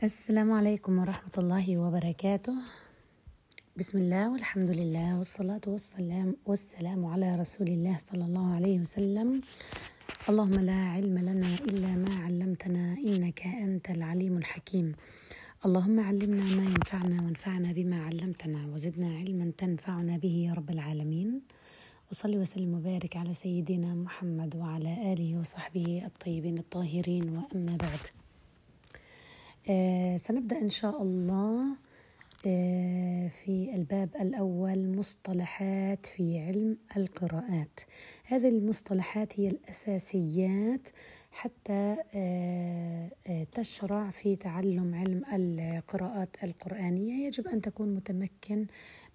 السلام عليكم ورحمة الله وبركاته. بسم الله والحمد لله والصلاة والسلام والسلام على رسول الله صلى الله عليه وسلم. اللهم لا علم لنا إلا ما علمتنا إنك أنت العليم الحكيم. اللهم علمنا ما ينفعنا وانفعنا بما علمتنا وزدنا علما تنفعنا به يا رب العالمين. وصلي وسلم وبارك على سيدنا محمد وعلى آله وصحبه الطيبين الطاهرين. وأما بعد. آه سنبدأ إن شاء الله آه في الباب الأول مصطلحات في علم القراءات. هذه المصطلحات هي الأساسيات حتى آه آه تشرع في تعلم علم القراءات القرآنية. يجب أن تكون متمكن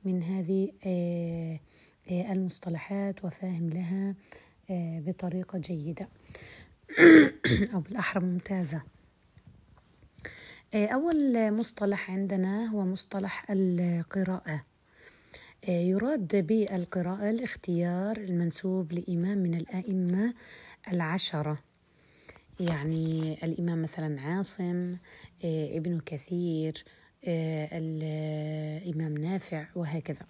من هذه آه المصطلحات وفاهم لها بطريقة جيدة. أو بالأحرى ممتازة. أول مصطلح عندنا هو مصطلح القراءة. يراد بالقراءة الاختيار المنسوب لإمام من الأئمة العشرة. يعني الإمام مثلا عاصم ابن كثير الإمام نافع وهكذا.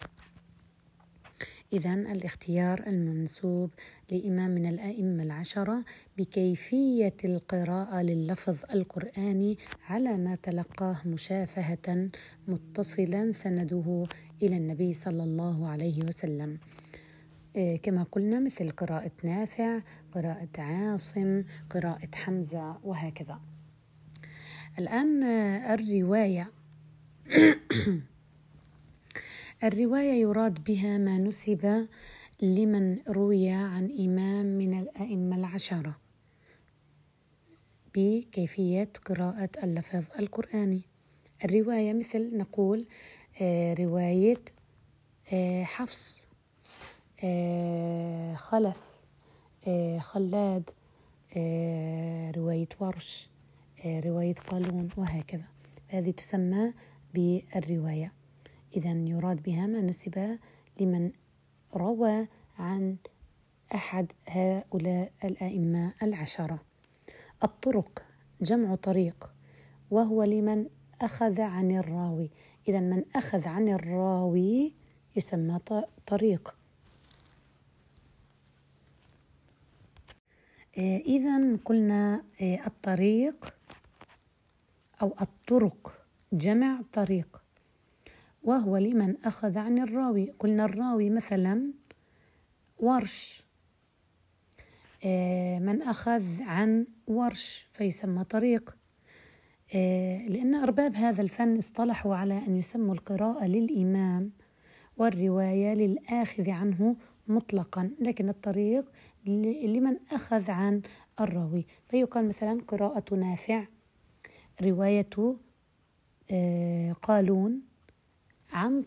إذا الاختيار المنسوب لإمام من الأئمة العشرة بكيفية القراءة لللفظ القرآني على ما تلقاه مشافهة متصلا سنده إلى النبي صلى الله عليه وسلم. كما قلنا مثل قراءة نافع قراءة عاصم قراءة حمزة وهكذا. الآن الرواية. الرواية يراد بها ما نسب لمن روي عن إمام من الأئمة العشرة بكيفية قراءة اللفظ القرآني. الرواية مثل نقول رواية حفص خلف خلاد رواية ورش رواية قالون وهكذا. هذه تسمى بالرواية. إذا يراد بها ما نسب لمن روى عن أحد هؤلاء الأئمة العشرة. الطرق جمع طريق وهو لمن أخذ عن الراوي. إذا من أخذ عن الراوي يسمى طريق. إذا قلنا الطريق أو الطرق جمع طريق. وهو لمن أخذ عن الراوي. قلنا الراوي مثلا ورش. من أخذ عن ورش فيسمى طريق. لأن أرباب هذا الفن اصطلحوا على أن يسموا القراءة للإمام والرواية للآخذ عنه مطلقا. لكن الطريق لمن أخذ عن الراوي. فيقال مثلا قراءة نافع رواية قالون. عن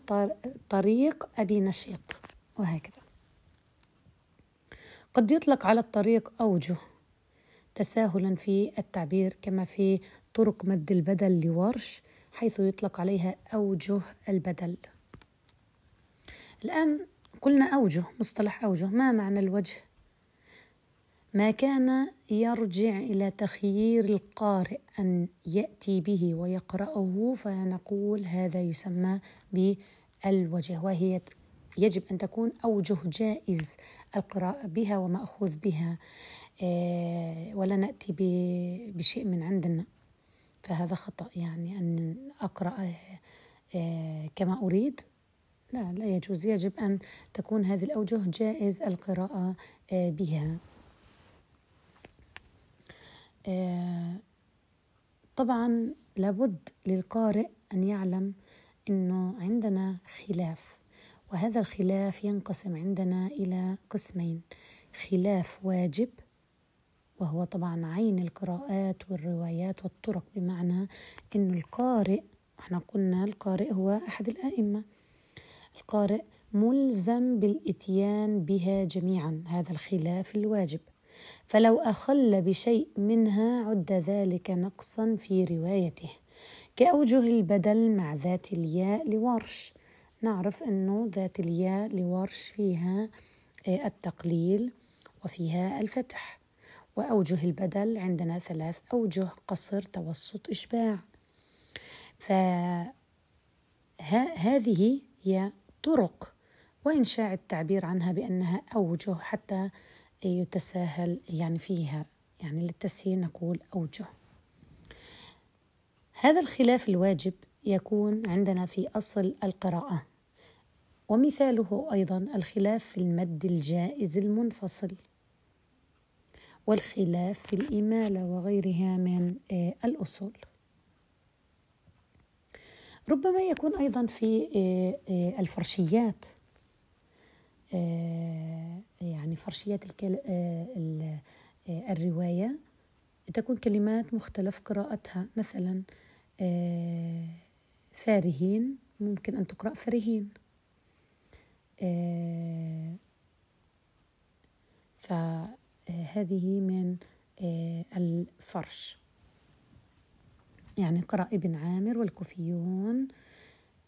طريق أبي نشيط وهكذا. قد يطلق على الطريق أوجه تساهلا في التعبير كما في طرق مد البدل لورش حيث يطلق عليها أوجه البدل. الآن قلنا أوجه مصطلح أوجه. ما معنى الوجه؟ ما كان يرجع إلى تخيير القارئ أن يأتي به ويقرأه فنقول هذا يسمى بالوجه وهي يجب أن تكون أوجه جائز القراءة بها ومأخوذ بها ولا نأتي بشيء من عندنا. فهذا خطأ يعني أن أقرأ كما أريد. لا لا يجوز. يجب أن تكون هذه الأوجه جائز القراءة بها. طبعا لابد للقارئ أن يعلم أنه عندنا خلاف وهذا الخلاف ينقسم عندنا إلى قسمين. خلاف واجب وهو طبعا عين القراءات والروايات والطرق بمعنى أن القارئ إحنا قلنا القارئ هو أحد الآئمة. القارئ ملزم بالإتيان بها جميعا هذا الخلاف الواجب. فلو أخل بشيء منها عد ذلك نقصا في روايته كأوجه البدل مع ذات الياء لورش. نعرف أنه ذات الياء لورش فيها التقليل وفيها الفتح. وأوجه البدل عندنا ثلاث أوجه قصر توسط إشباع. فهذه هي طرق. وإن شاع التعبير عنها بأنها أوجه حتى يتساهل يعني فيها. يعني للتسهيل نقول أوجه. هذا الخلاف الواجب يكون عندنا في أصل القراءة. ومثاله أيضا الخلاف في المد الجائز المنفصل. والخلاف في الإمالة وغيرها من آه، الأصول. ربما يكون أيضا في آه، آه، الفرشيات. يعني فرشيات الرواية. تكون كلمات مختلف قراءتها. مثلا فارهين. ممكن أن تقرأ فرهين فهذه من الفرش. يعني قرأ ابن عامر والكوفيون.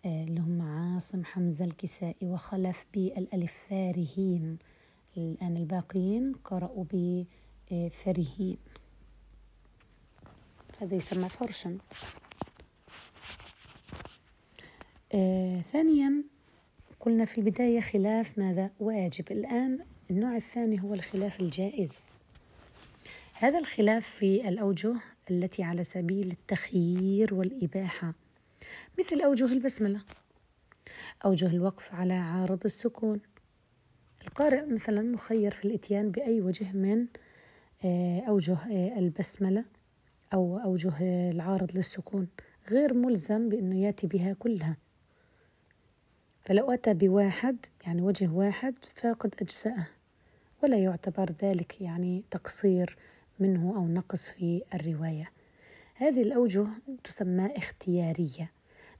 اللي هم عاصم حمزة الكسائي وخلف بالألف فارهين الآن الباقيين قرأوا بفرهين. هذا يسمى فرشا. آه ثانيا قلنا في البداية خلاف ماذا؟ واجب. الآن النوع الثاني هو الخلاف الجائز. هذا الخلاف في الأوجه التي على سبيل التخيير والإباحة. مثل أوجه البسملة. أوجه الوقف على عارض السكون. القارئ مثلا مخير في الإتيان بأي وجه من آه، أوجه آه، البسملة أو أوجه العارض للسكون غير ملزم بأنه يأتي بها كلها. فلو أتى بواحد يعني وجه واحد فقد أجزأه. ولا يعتبر ذلك يعني تقصير منه أو نقص في الرواية. هذه الأوجه تسمى اختيارية.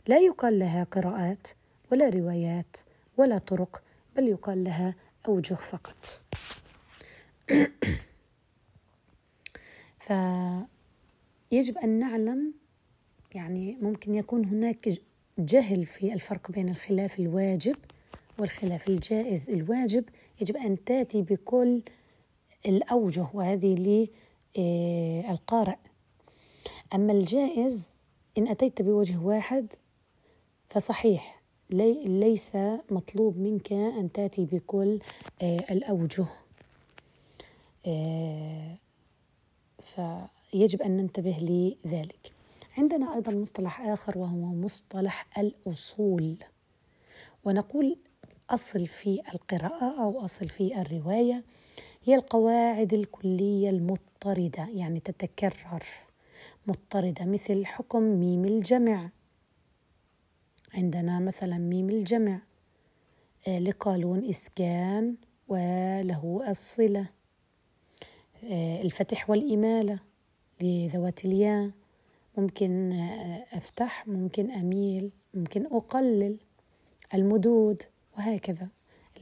لا يقال لها قراءات ولا روايات ولا طرق بل يقال لها أوجه فقط. فيجب أن نعلم يعني ممكن يكون هناك جهل في الفرق بين الخلاف الواجب والخلاف الجائز الواجب. يجب أن تأتي بكل الأوجه وهذه للقارئ. أما الجائز إن أتيت بوجه واحد فصحيح ليس مطلوب منك أن تأتي بكل آه، الأوجه. آه، فيجب أن ننتبه لذلك. عندنا أيضا مصطلح آخر وهو مصطلح الأصول. ونقول أصل في القراءة أو أصل في الرواية هي القواعد الكلية المضطردة يعني تتكرر. مضطردة مثل حكم ميم الجمع. عندنا مثلا ميم الجمع. آه، لقالون إسكان وله الصلة آه، الفتح والإمالة لذوات الياء. ممكن آه، أفتح ممكن أميل ممكن أقلل. المدود وهكذا.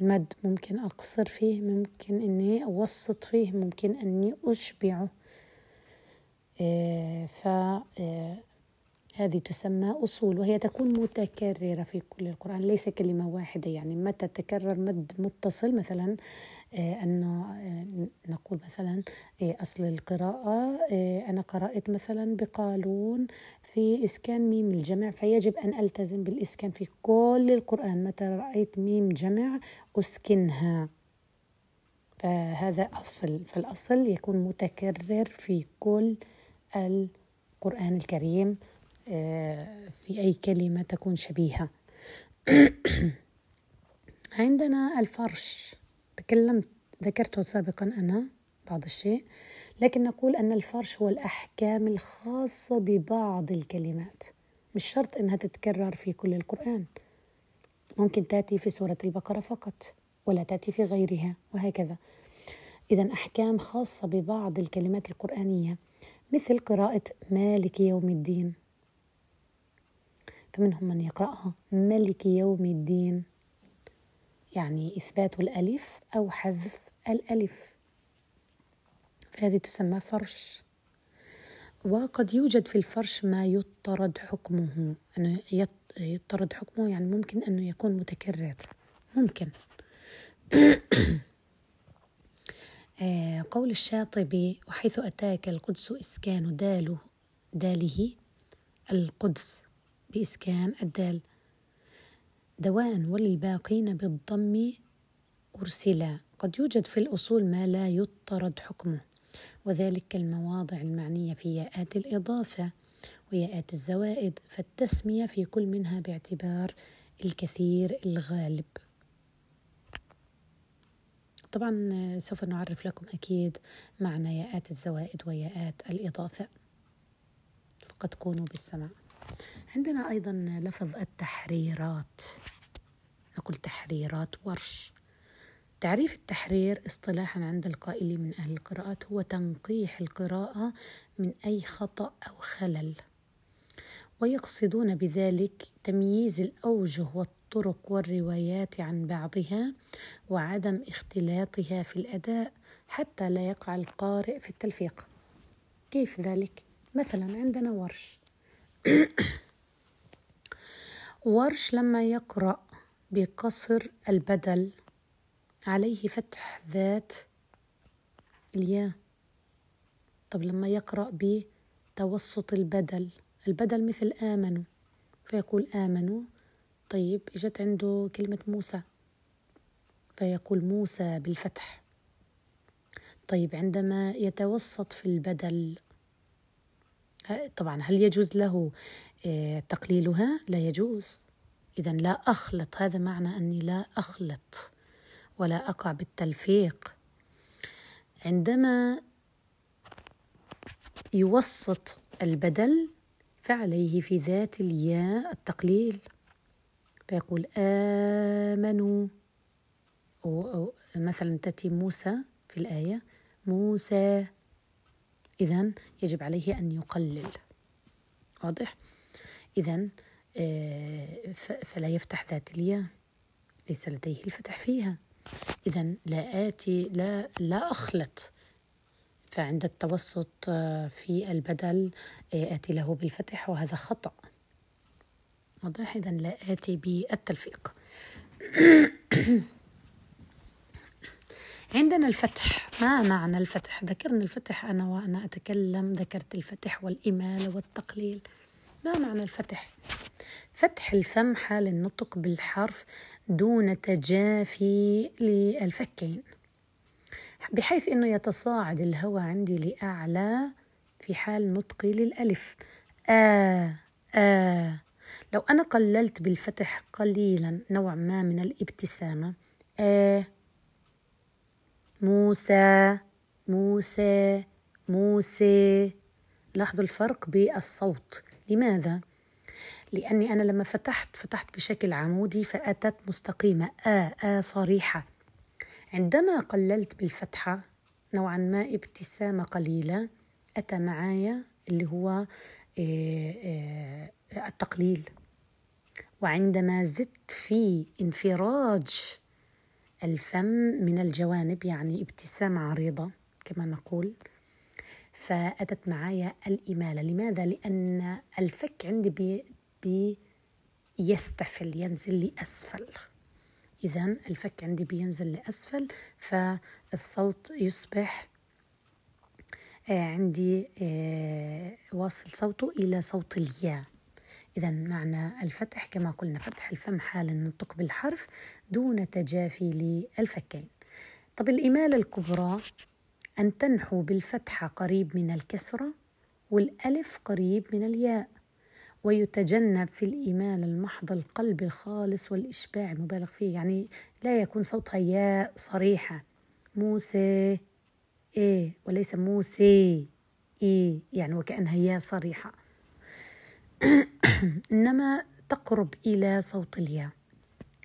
المد ممكن أقصر فيه ممكن أني أوسط فيه ممكن أني أشبعه. آه، ف آه، تسمى أصول وهي تكون متكررة في كل القرآن ليس كلمة واحدة. يعني متى تكرر مد متصل؟ مثلا آه، أن نقول مثلا أصل القراءة أنا قرأت مثلا بقالون في إسكان ميم الجمع فيجب أن ألتزم بالإسكان في كل القرآن. متى رأيت ميم جمع أسكنها. فهذا أصل. فالأصل يكون متكرر في كل القرآن الكريم في أي كلمة تكون شبيهة. عندنا الفرش. تكلمت ذكرته سابقا أنا بعض الشيء لكن نقول أن الفرش هو الأحكام الخاصة ببعض الكلمات. مش شرط أنها تتكرر في كل القرآن. ممكن تأتي في سورة البقرة فقط ولا تأتي في غيرها وهكذا. إذا أحكام خاصة ببعض الكلمات القرآنية. مثل قراءة مالك يوم الدين. فمنهم من يقرأها ملك يوم الدين. يعني إثبات الألف أو حذف الألف. فهذه تسمى فرش. وقد يوجد في الفرش ما يطرد حكمه. أنه يطرد حكمه يعني ممكن أنه يكون متكرر. ممكن. قول الشاطبي وحيث أتاك القدس إسكان داله داله القدس بإسكان الدال. دواء وللباقين بالضم أرسلا. قد يوجد في الأصول ما لا يطرد حكمه وذلك المواضع المعنية في ياءات الإضافة وياءات الزوائد فالتسمية في كل منها باعتبار الكثير الغالب. طبعا سوف نعرف لكم أكيد معنى ياءات الزوائد وياءات الإضافة. فقد كونوا بالسماع عندنا أيضا لفظ التحريرات. نقول تحريرات ورش. تعريف التحرير اصطلاحا عند القائل من أهل القراءات هو تنقيح القراءة من أي خطأ أو خلل. ويقصدون بذلك تمييز الأوجه والطرق والروايات عن بعضها وعدم اختلاطها في الأداء حتى لا يقع القارئ في التلفيق. كيف ذلك؟ مثلا عندنا ورش. ورش لما يقرأ بقصر البدل عليه فتح ذات الياء. طب لما يقرأ بتوسط البدل البدل مثل آمنوا فيقول آمنوا طيب إجت عنده كلمة موسى فيقول موسى بالفتح طيب عندما يتوسط في البدل طبعا هل يجوز له آه، تقليلها؟ لا يجوز. إذا لا أخلط هذا معنى أني لا أخلط ولا أقع بالتلفيق. عندما يوسط البدل فعليه في ذات الياء التقليل. فيقول آمنوا. أو مثلا تأتي موسى في الآية. موسى إذا يجب عليه أن يقلل. واضح؟ إذا آه، فلا يفتح ذات الياء. ليس لديه الفتح فيها. إذا لا آتي لا لا أخلط. فعند التوسط آه، في البدل آه، آتي له بالفتح وهذا خطأ. إذا لا آتي بالتلفيق. عندنا الفتح. ما معنى الفتح؟ ذكرنا الفتح أنا وأنا أتكلم. ذكرت الفتح والإمالة والتقليل. ما معنى الفتح؟ فتح الفم حال النطق بالحرف دون تجافي للفكين. بحيث إنه يتصاعد الهواء عندي لأعلى في حال نطقي للألف. آ آ لو أنا قللت بالفتح قليلا نوع ما من الابتسامة آ موسى موسى موسى. لاحظوا الفرق بالصوت. لماذا؟ لأني أنا لما فتحت فتحت بشكل عمودي فأتت مستقيمة آ آ صريحة. عندما قللت بالفتحة نوعا ما ابتسامة قليلة أتى معايا اللي هو آه، آه، التقليل. وعندما زدت في انفراج الفم من الجوانب يعني ابتسامة عريضة كما نقول فأتت معايا الإمالة. لماذا؟ لأن الفك عندي بيستفل ينزل لأسفل إذا الفك عندي بينزل لأسفل فالصوت يصبح آه، عندي آه، واصل صوته إلى صوت الياء. إذا معنى الفتح كما قلنا فتح الفم حال النطق بالحرف دون تجافي للفكين. طب الإمالة الكبرى أن تنحو بالفتحة قريب من الكسرة والألف قريب من الياء ويتجنب في الإيمان المحض القلب الخالص والإشباع المبالغ فيه يعني لا يكون صوتها ياء صريحة. موسى إيه وليس موسى إيه يعني وكأنها ياء صريحة. إنما تقرب إلى صوت الياء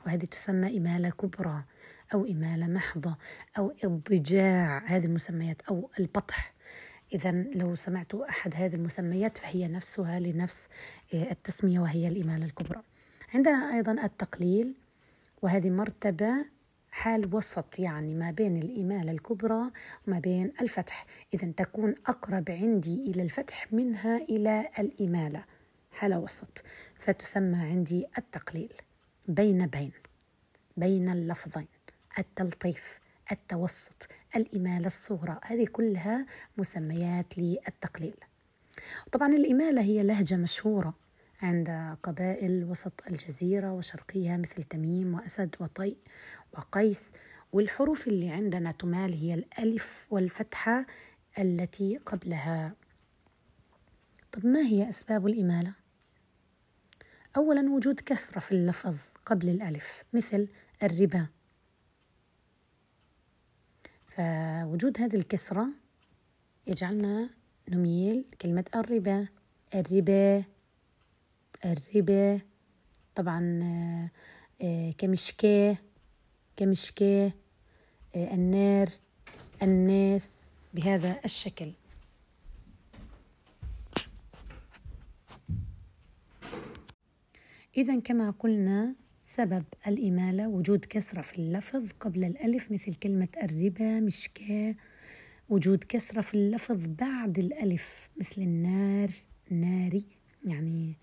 وهذه تسمى إمالة كبرى أو إمالة محضة أو إضجاع هذه المسميات أو البطح. إذا لو سمعت أحد هذه المسميات فهي نفسها لنفس آه، التسمية وهي الإمالة الكبرى. عندنا أيضا التقليل وهذه مرتبة حال وسط يعني ما بين الإمالة الكبرى وما بين الفتح. إذا تكون أقرب عندي إلى الفتح منها إلى الإمالة. حالة وسط فتسمى عندي التقليل. بين بين بين اللفظين التلطيف التوسط الإمالة الصغرى. هذه كلها مسميات للتقليل. طبعا الإمالة هي لهجة مشهورة عند قبائل وسط الجزيرة وشرقيها مثل تميم وأسد وطيء وقيس. والحروف اللي عندنا تمال هي الألف والفتحة التي قبلها. طب ما هي أسباب الإمالة؟ أولا وجود كسرة في اللفظ قبل الألف مثل الربا. فوجود هذه الكسرة يجعلنا نميل كلمة الربا. الربا الربا. طبعا آه، كمشكاة كمشكاة آه، النار الناس بهذا الشكل. إذا كما قلنا سبب الإمالة وجود كسرة في اللفظ قبل الألف مثل كلمة الربا مشكاة وجود كسرة في اللفظ بعد الألف مثل النار ناري. يعني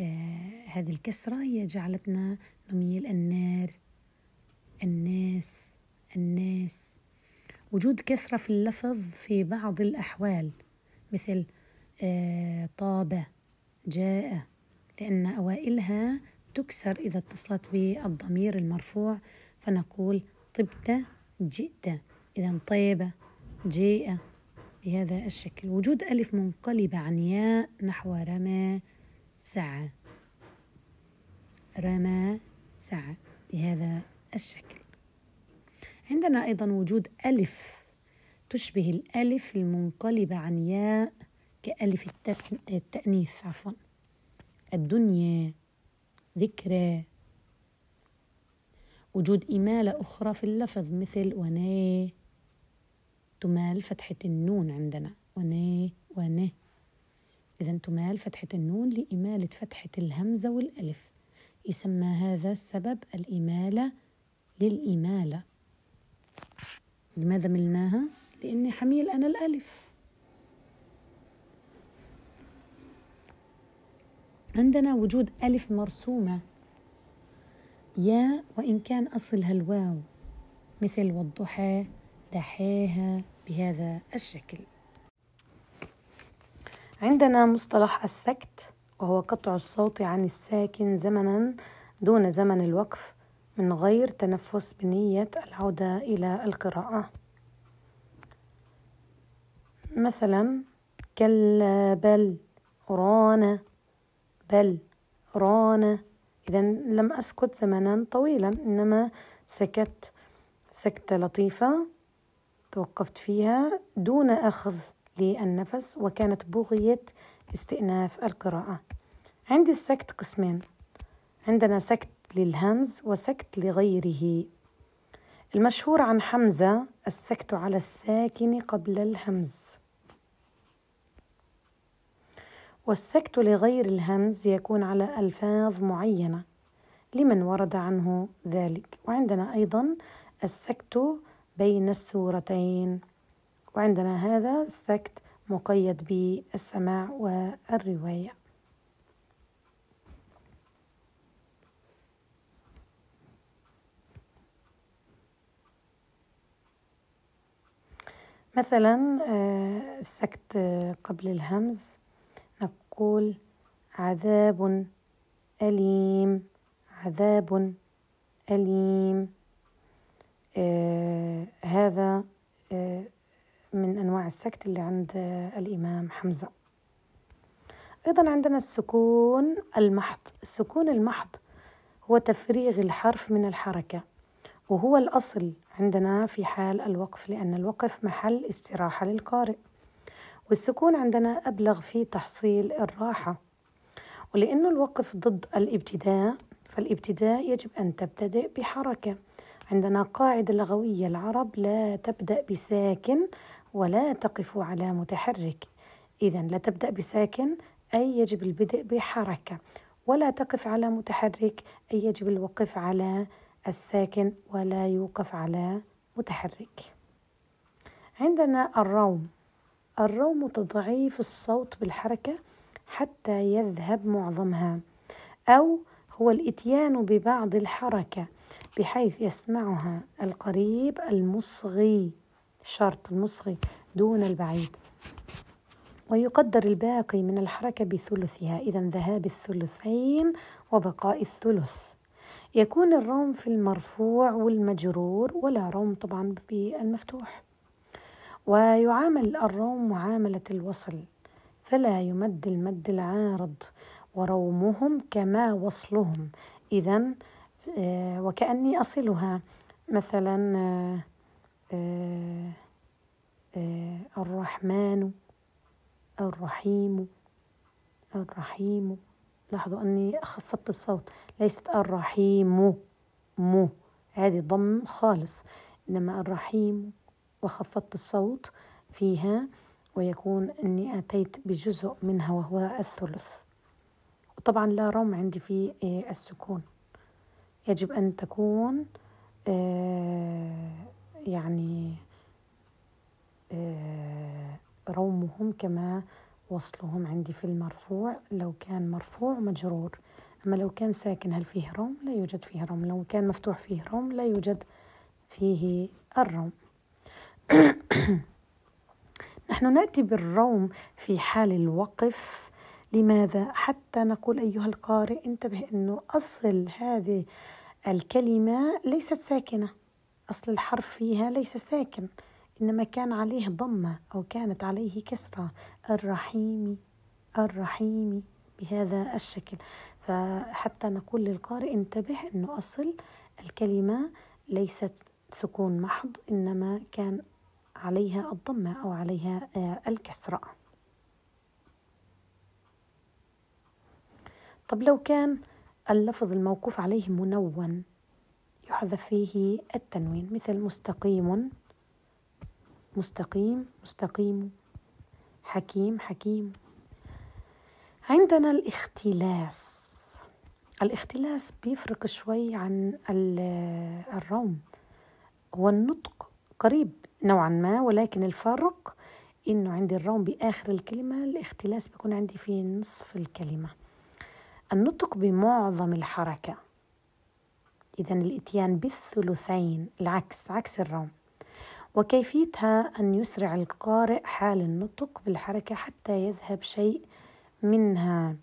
آه هذه الكسرة هي جعلتنا نميل النار الناس الناس. وجود كسرة في اللفظ في بعض الأحوال مثل آه طاب جاء. لأن أوائلها تكسر إذا اتصلت بالضمير المرفوع فنقول طبت جئت. إذا طيب جيء. بهذا الشكل. وجود ألف منقلبة عن ياء نحو رمى سعى رمى سعى بهذا الشكل. عندنا أيضا وجود ألف. تشبه الألف المنقلبة عن ياء كألف التأنيث عفوا. الدنيا ذكرى. وجود إمالة أخرى في اللفظ مثل وناه تمال فتحة النون عندنا. وناه ونه إذا تمال فتحة النون لإمالة فتحة الهمزة والألف. يسمى هذا السبب الإمالة للإمالة لماذا ملناها؟ لأني حميل أنا الألف. عندنا وجود ألف مرسومة. يا وإن كان أصلها الواو مثل والضحى دحاها بهذا الشكل. عندنا مصطلح السكت وهو قطع الصوت عن الساكن زمنا دون زمن الوقف من غير تنفس بنية العودة إلى القراءة. مثلا كلا بل رانا بل رانا. إذا لم أسكت زمنا طويلا إنما سكت سكتة لطيفة توقفت فيها دون أخذ للنفس وكانت بغية استئناف القراءة. عندي السكت قسمين. عندنا سكت للهمز وسكت لغيره. المشهور عن حمزة السكت على الساكن قبل الهمز. والسكت لغير الهمز يكون على ألفاظ معينة لمن ورد عنه ذلك. وعندنا أيضا السكت بين السورتين. وعندنا هذا السكت مقيد بالسماع والرواية. مثلا آه، السكت قبل الهمز نقول عذاب أليم عذاب أليم. آه هذا آه من أنواع السكت اللي عند آه الإمام حمزة. أيضا عندنا السكون المحض. السكون المحض هو تفريغ الحرف من الحركة وهو الأصل عندنا في حال الوقف لأن الوقف محل استراحة للقارئ. والسكون عندنا أبلغ في تحصيل الراحة. ولأنه الوقف ضد الإبتداء فالإبتداء يجب أن تبتدئ بحركة. عندنا قاعدة لغوية العرب لا تبدأ بساكن ولا تقف على متحرك. إذا لا تبدأ بساكن أي يجب البدء بحركة. ولا تقف على متحرك أي يجب الوقف على الساكن ولا يوقف على متحرك. عندنا الروم. الروم تضعيف الصوت بالحركة حتى يذهب معظمها أو هو الإتيان ببعض الحركة بحيث يسمعها القريب المصغي شرط المصغي دون البعيد. ويقدر الباقي من الحركة بثلثها إذا ذهاب الثلثين وبقاء الثلث. يكون الروم في المرفوع والمجرور ولا روم طبعا بالمفتوح. ويعامل الروم معاملة الوصل فلا يمد المد العارض ورومهم كما وصلهم. إذا آه، وكأني أصلها. مثلا آه، آه، الرحمن الرحيم الرحيم. لاحظوا أني خفضت الصوت. ليست الرحيم مو هذه ضم خالص. إنما الرحيم وخفضت الصوت فيها ويكون أني أتيت بجزء منها وهو الثلث. وطبعا لا رم عندي في آه، السكون. يجب أن تكون آه، يعني آه، رومهم كما وصلهم عندي في المرفوع. لو كان مرفوع مجرور. أما لو كان ساكن هل فيه روم لا يوجد فيه روم لو كان مفتوح فيه روم لا يوجد فيه الروم نحن نأتي بالروم في حال الوقف. لماذا؟ حتى نقول أيها القارئ انتبه انه أصل هذه الكلمة ليست ساكنة. أصل الحرف فيها ليس ساكن إنما كان عليه ضمة أو كانت عليه كسرة. الرحيم الرحيم بهذا الشكل. فحتى نقول للقارئ انتبه انه أصل الكلمة ليست سكون محض إنما كان عليها الضمة أو عليها آه، الكسرة. طب لو كان اللفظ الموقوف عليه منون يحذف فيه التنوين مثل مستقيم مستقيم مستقيم حكيم حكيم. عندنا الاختلاس. الاختلاس بيفرق شوي عن الروم. هو النطق قريب نوعا ما ولكن الفرق إنه عندي الروم بآخر الكلمة الاختلاس بيكون عندي في نصف الكلمة. النطق بمعظم الحركة. اذا الإتيان بالثلثين العكس عكس الروم وكيفيتها أن يسرع القارئ حال النطق بالحركة حتى يذهب شيء منها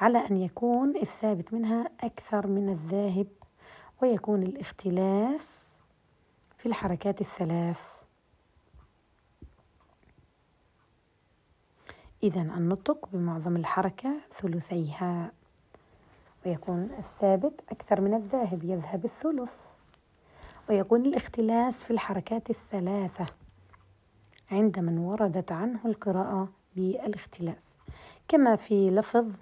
على أن يكون الثابت منها أكثر من الذاهب ويكون الاختلاس في الحركات الثلاث. إذا النطق بمعظم الحركة ثلثيها ويكون الثابت أكثر من الذاهب يذهب الثلث. ويكون الاختلاس في الحركات الثلاثة عند من وردت عنه القراءة بالاختلاس. كما في لفظ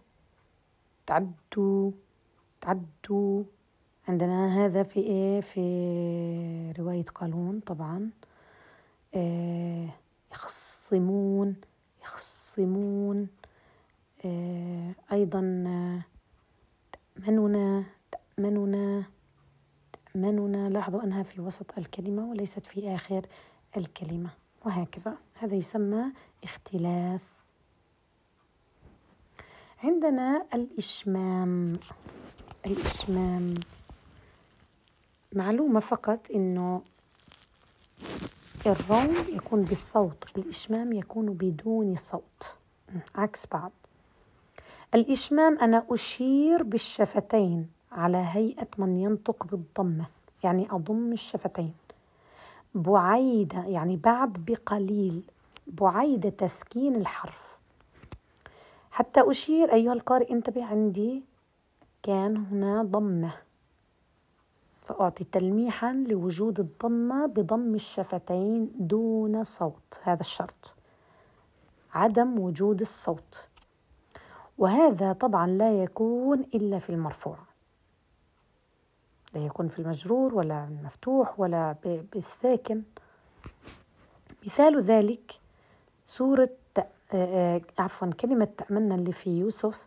تعدوا تعدوا عندنا هذا في إيه؟ في رواية قالون طبعا. إيه يخصمون يخص يخصمون آه، أيضا تأمننا تأمننا تأمننا لاحظوا أنها في وسط الكلمة وليست في آخر الكلمة وهكذا. هذا يسمى اختلاس. عندنا الإشمام الإشمام. معلومة فقط إنه الروم يكون بالصوت الإشمام يكون بدون صوت. عكس بعض. الإشمام أنا أشير بالشفتين على هيئة من ينطق بالضمة يعني أضم الشفتين. بعيدة يعني بعد بقليل. بعيدة تسكين الحرف. حتى أشير أيها القارئ انتبه عندي. كان هنا ضمة. فأعطي تلميحا لوجود الضمة بضم الشفتين دون صوت هذا الشرط. عدم وجود الصوت. وهذا طبعا لا يكون إلا في المرفوع. لا يكون في المجرور ولا المفتوح ولا بالساكن. مثال ذلك سورة عفوا كلمة تأمنا اللي في يوسف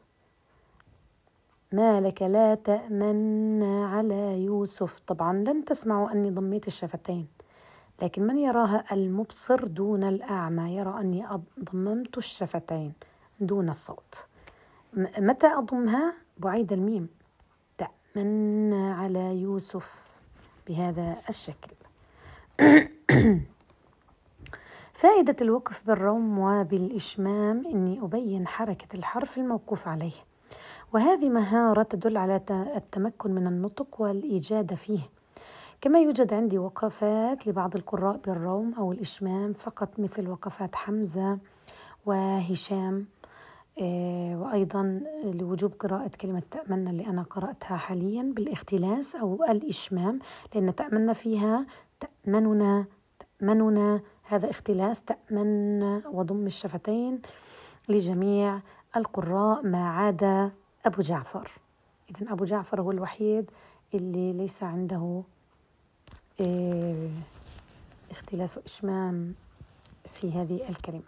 ما لك لا تأمن على يوسف. طبعا لن تسمعوا أني ضميت الشفتين لكن من يراها المبصر دون الأعمى يرى أني ضممت الشفتين دون الصوت. متى أضمها؟ بعيد الميم. تأمن على يوسف بهذا الشكل. فائدة الوقف بالروم وبالإشمام إني أبين حركة الحرف الموقوف عليه. وهذه مهارة تدل على التمكن من النطق والإيجاد فيه. كما يوجد عندي وقفات لبعض القراء بالروم أو الإشمام فقط مثل وقفات حمزة وهشام آه، وأيضا لوجوب قراءة كلمة تأمنا اللي أنا قرأتها حاليا بالاختلاس أو الإشمام لأن تأمنا فيها تأمننا تأمننا. هذا اختلاس تأمن وضم الشفتين لجميع القراء ما عدا أبو جعفر. إذا أبو جعفر هو الوحيد اللي ليس عنده آه، اختلاس وإشمام في هذه الكلمة.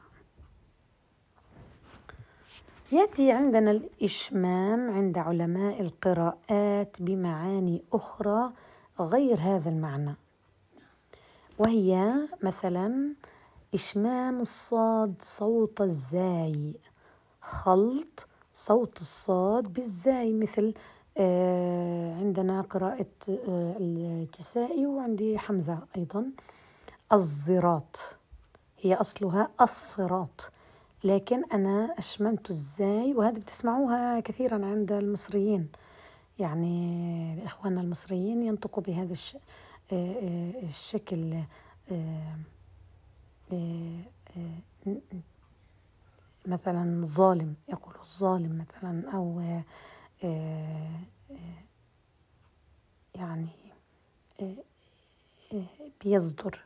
يأتي عندنا الإشمام عند علماء القراءات بمعاني أخرى غير هذا المعنى. وهي مثلا إشمام الصاد صوت الزاي خلط صوت الصاد بالزاي مثل آه عندنا قراءة آه الكسائي وعندي حمزة أيضا الزراط هي أصلها الصراط لكن أنا أشممت إزاي وهذا بتسمعوها كثيرا عند المصريين يعني إخواننا المصريين ينطقوا بهذا. آه، الشكل مثلا ظالم يقول الظالم مثلا أو يعني بيصدر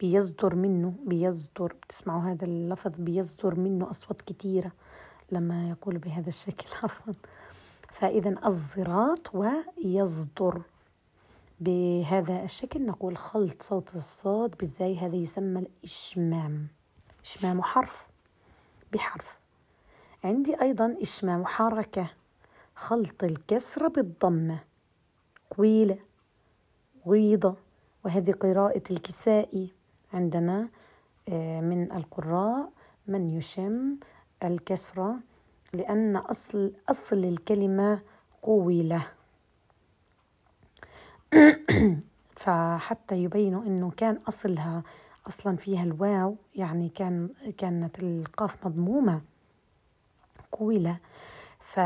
بيصدر منه بيصدر بتسمعوا هذا اللفظ بيصدر منه أصوات كثيرة لما يقول بهذا الشكل عفوا. فإذا الزراط ويصدر. بهذا الشكل نقول خلط صوت الصاد بالزاي هذا يسمى الإشمام. إشمام حرف. بحرف. عندي أيضا إشمام حركة خلط الكسرة بالضمة. قويلة. غيضة. وهذه قراءة الكسائي. عندنا آه، من القراء من يشم الكسرة لأن أصل أصل الكلمة قويلة. فحتى يبينوا أنه كان أصلها أصلا فيها الواو يعني كان كانت القاف مضمومة قويلة ف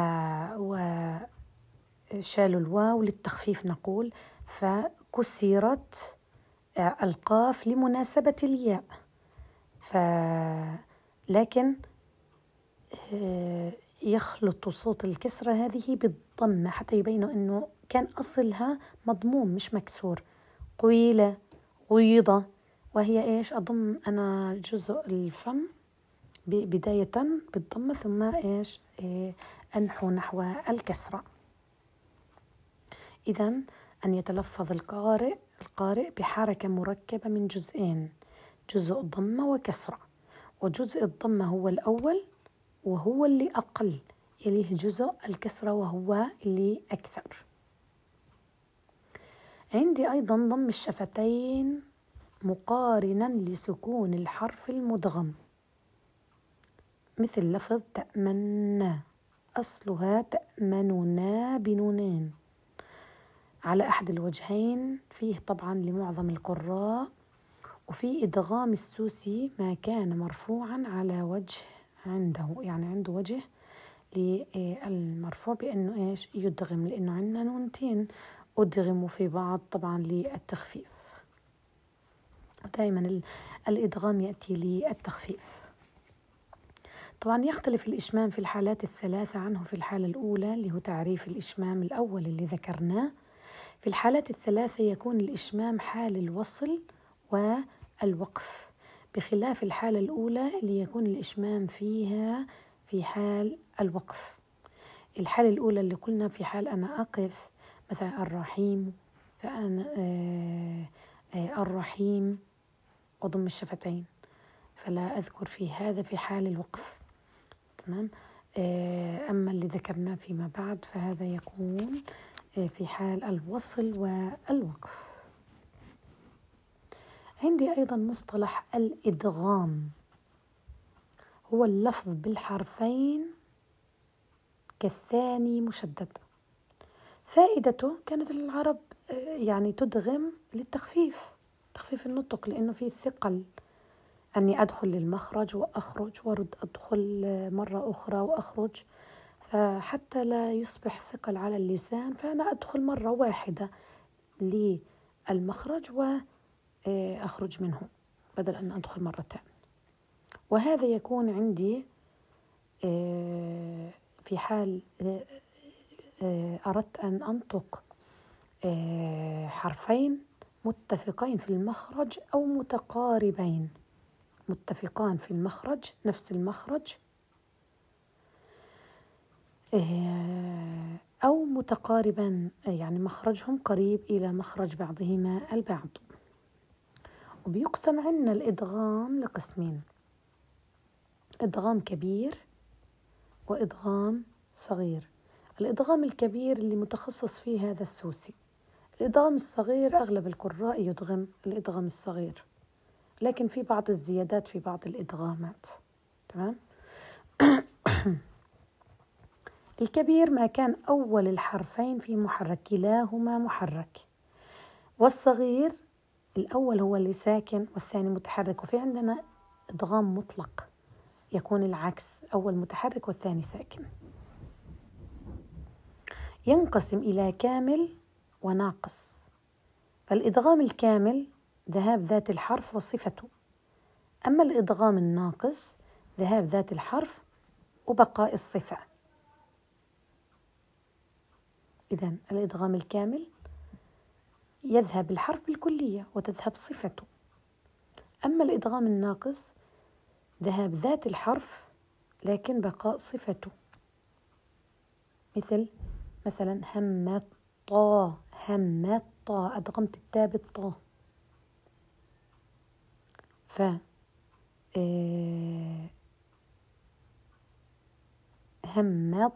وشالوا الواو للتخفيف نقول فكسرت القاف لمناسبة الياء. ف لكن آه، يخلط صوت الكسرة هذه بالضمة حتى يبينوا أنه كان أصلها مضموم مش مكسور. قويلة غيضة وهي إيش؟ أضم أنا جزء الفم بداية بالضمة ثم إيش؟ إيه أنحو نحو الكسرة. إذا أن يتلفظ القارئ القارئ بحركة مركبة من جزئين جزء ضمة وكسرة. وجزء الضمة هو الأول وهو اللي أقل يليه جزء الكسرة وهو اللي أكثر. عندي أيضا ضم الشفتين. مقارنا لسكون الحرف المدغم مثل لفظ تأمنا أصلها تأمننا بنونين. على أحد الوجهين فيه طبعا لمعظم القراء وفي إدغام السوسي ما كان مرفوعا على وجه عنده. يعني عنده وجه للمرفوع بأنه إيش؟ يدغم لأنه عندنا نونتين. أدغموا في بعض طبعا للتخفيف. دائما الإدغام يأتي للتخفيف. طبعا يختلف الإشمام في الحالات الثلاثة عنه في الحالة الأولى اللي هو تعريف الإشمام الأول اللي ذكرناه. في الحالات الثلاثة يكون الإشمام حال الوصل والوقف. بخلاف الحالة الأولى اللي يكون الإشمام فيها في حال الوقف. الحالة الأولى اللي قلنا في حال أنا أقف مثلا الرحيم فأنا آه آه الرحيم. أضم الشفتين فلا أذكر في هذا في حال الوقف. تمام؟ آه أما اللي ذكرناه فيما بعد فهذا يكون في حال الوصل والوقف. عندي أيضا مصطلح الإدغام. هو اللفظ بالحرفين كالثاني مشدد. فائدته كانت العرب يعني تدغم للتخفيف. تخفيف النطق لأنه فيه ثقل. أني أدخل للمخرج وأخرج وأرد أدخل مرة أخرى وأخرج. فحتى لا يصبح ثقل على اللسان فأنا أدخل مرة واحدة للمخرج وأخرج منه بدل أن أدخل مرتين وهذا يكون عندي آه، في حال آه، آه، أردت أن أنطق حرفين. متفقين في المخرج أو متقاربين. متفقان في المخرج نفس المخرج. أو متقاربا يعني مخرجهم قريب إلى مخرج بعضهما البعض. وبيقسم عنا الإدغام لقسمين. إدغام كبير وإدغام صغير. الإدغام الكبير اللي متخصص فيه هذا السوسي. الإدغام الصغير أغلب القراء يدغم الإدغام الصغير لكن في بعض الزيادات في بعض الإدغامات تمام؟ الكبير ما كان أول الحرفين في محرك كلاهما محرك والصغير الأول هو اللي ساكن والثاني متحرك وفي عندنا إدغام مطلق يكون العكس أول متحرك والثاني ساكن. ينقسم إلى كامل وناقص. فالإدغام الكامل ذهاب ذات الحرف وصفته. أما الإدغام الناقص ذهاب ذات الحرف وبقاء الصفة. إذا الإدغام الكامل يذهب الحرف بالكلية وتذهب صفته. أما الإدغام الناقص ذهاب ذات الحرف لكن بقاء صفته. مثل مثلا همت همت طا أدغمت التاء بالطا ف آه، همت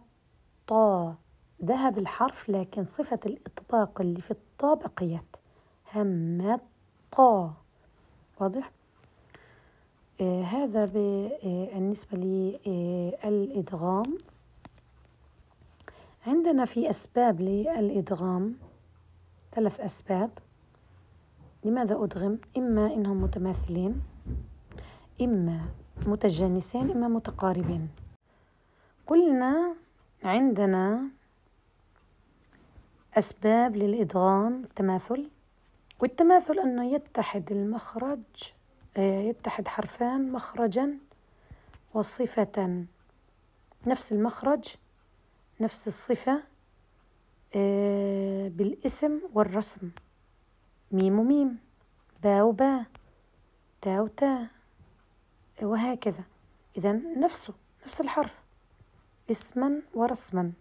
طا ذهب الحرف لكن صفة الإطباق اللي في الطا بقيت. همت طا واضح؟ آه هذا بالنسبة للإدغام عندنا في أسباب للإدغام ثلاث أسباب. لماذا أدغم؟ إما إنهم متماثلين إما متجانسين إما متقاربين. قلنا عندنا أسباب للإدغام التماثل. والتماثل أنه يتحد المخرج آه، يتحد حرفان مخرجا وصفة. نفس المخرج نفس الصفة. بالاسم والرسم. ميم وميم. با. وبا تا. وتا وهكذا. إذا نفسه نفس الحرف. اسما ورسما.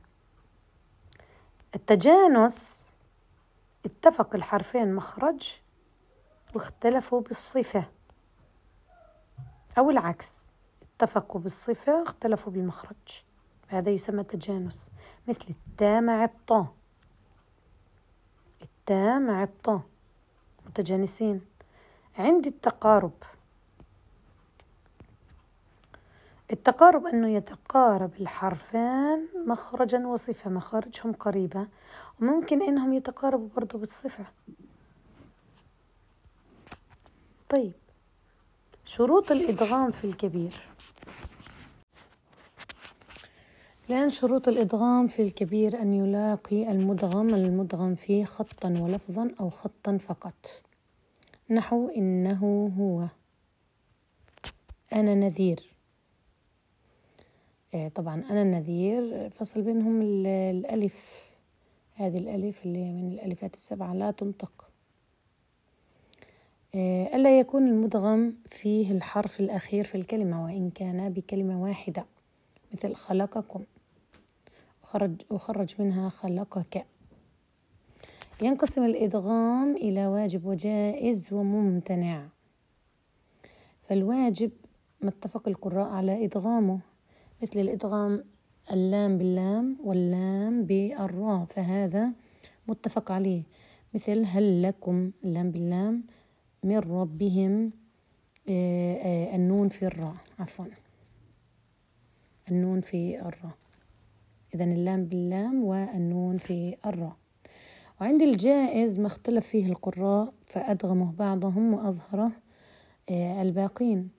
التجانس. اتفق الحرفين مخرج واختلفوا بالصفة. أو العكس. اتفقوا بالصفة اختلفوا بالمخرج. هذا يسمى تجانس. مثل التاء مع الطاء. التاء مع الطاء متجانسين. عندي التقارب. التقارب أنه يتقارب الحرفان مخرجا وصفة مخارجهم قريبة وممكن أنهم يتقاربوا برضو بالصفة. طيب شروط الإدغام في الكبير. لأن شروط الإدغام في الكبير أن يلاقي المدغم المدغم فيه خطا ولفظا أو خطا فقط. نحو إنه هو. أنا نذير. آه، طبعا أنا النذير فصل بينهم الألف. هذه الألف اللي من الألفات السبعة لا تنطق. آه، ألا يكون المدغم فيه الحرف الأخير في الكلمة وإن كان بكلمة واحدة مثل خلقكم. وخرج, وخرج منها خلقك. ينقسم الإدغام إلى واجب وجائز وممتنع. فالواجب ما اتفق القراء على إدغامه مثل الإدغام اللام باللام واللام بالراء فهذا متفق عليه. مثل هل لكم اللام باللام من ربهم آه، آه، النون في الراء عفوا. النون في الراء. إذا اللام باللام والنون في الراء. وعند الجائز ما اختلف فيه القراء فأدغمه بعضهم وأظهره آه، الباقين.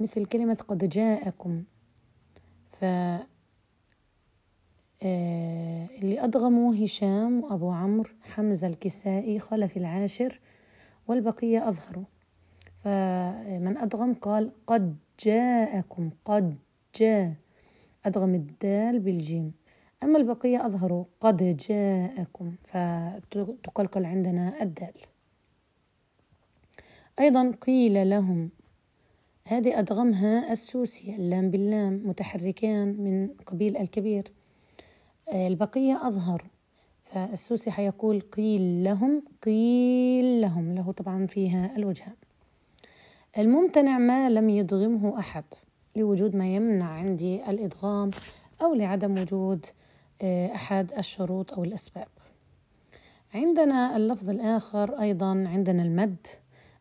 مثل كلمة قد جاءكم ف آه، اللي أدغموا هشام وأبو عمرو حمزة الكسائي خلف العاشر والبقية أظهروا. فمن أدغم قال قد جاءكم قد جاء. أدغم الدال بالجيم. أما البقية أظهروا قد جاءكم فتقلقل عندنا الدال. أيضا قيل لهم هذه أدغمها السوسي اللام باللام متحركان من قبيل الكبير. البقية أظهر فالسوسي حيقول قيل لهم قيل لهم له طبعا فيها الوجهان الممتنع ما لم يدغمه أحد لوجود ما يمنع عندي الإدغام أو لعدم وجود أحد الشروط أو الأسباب. عندنا اللفظ الآخر أيضا عندنا المد.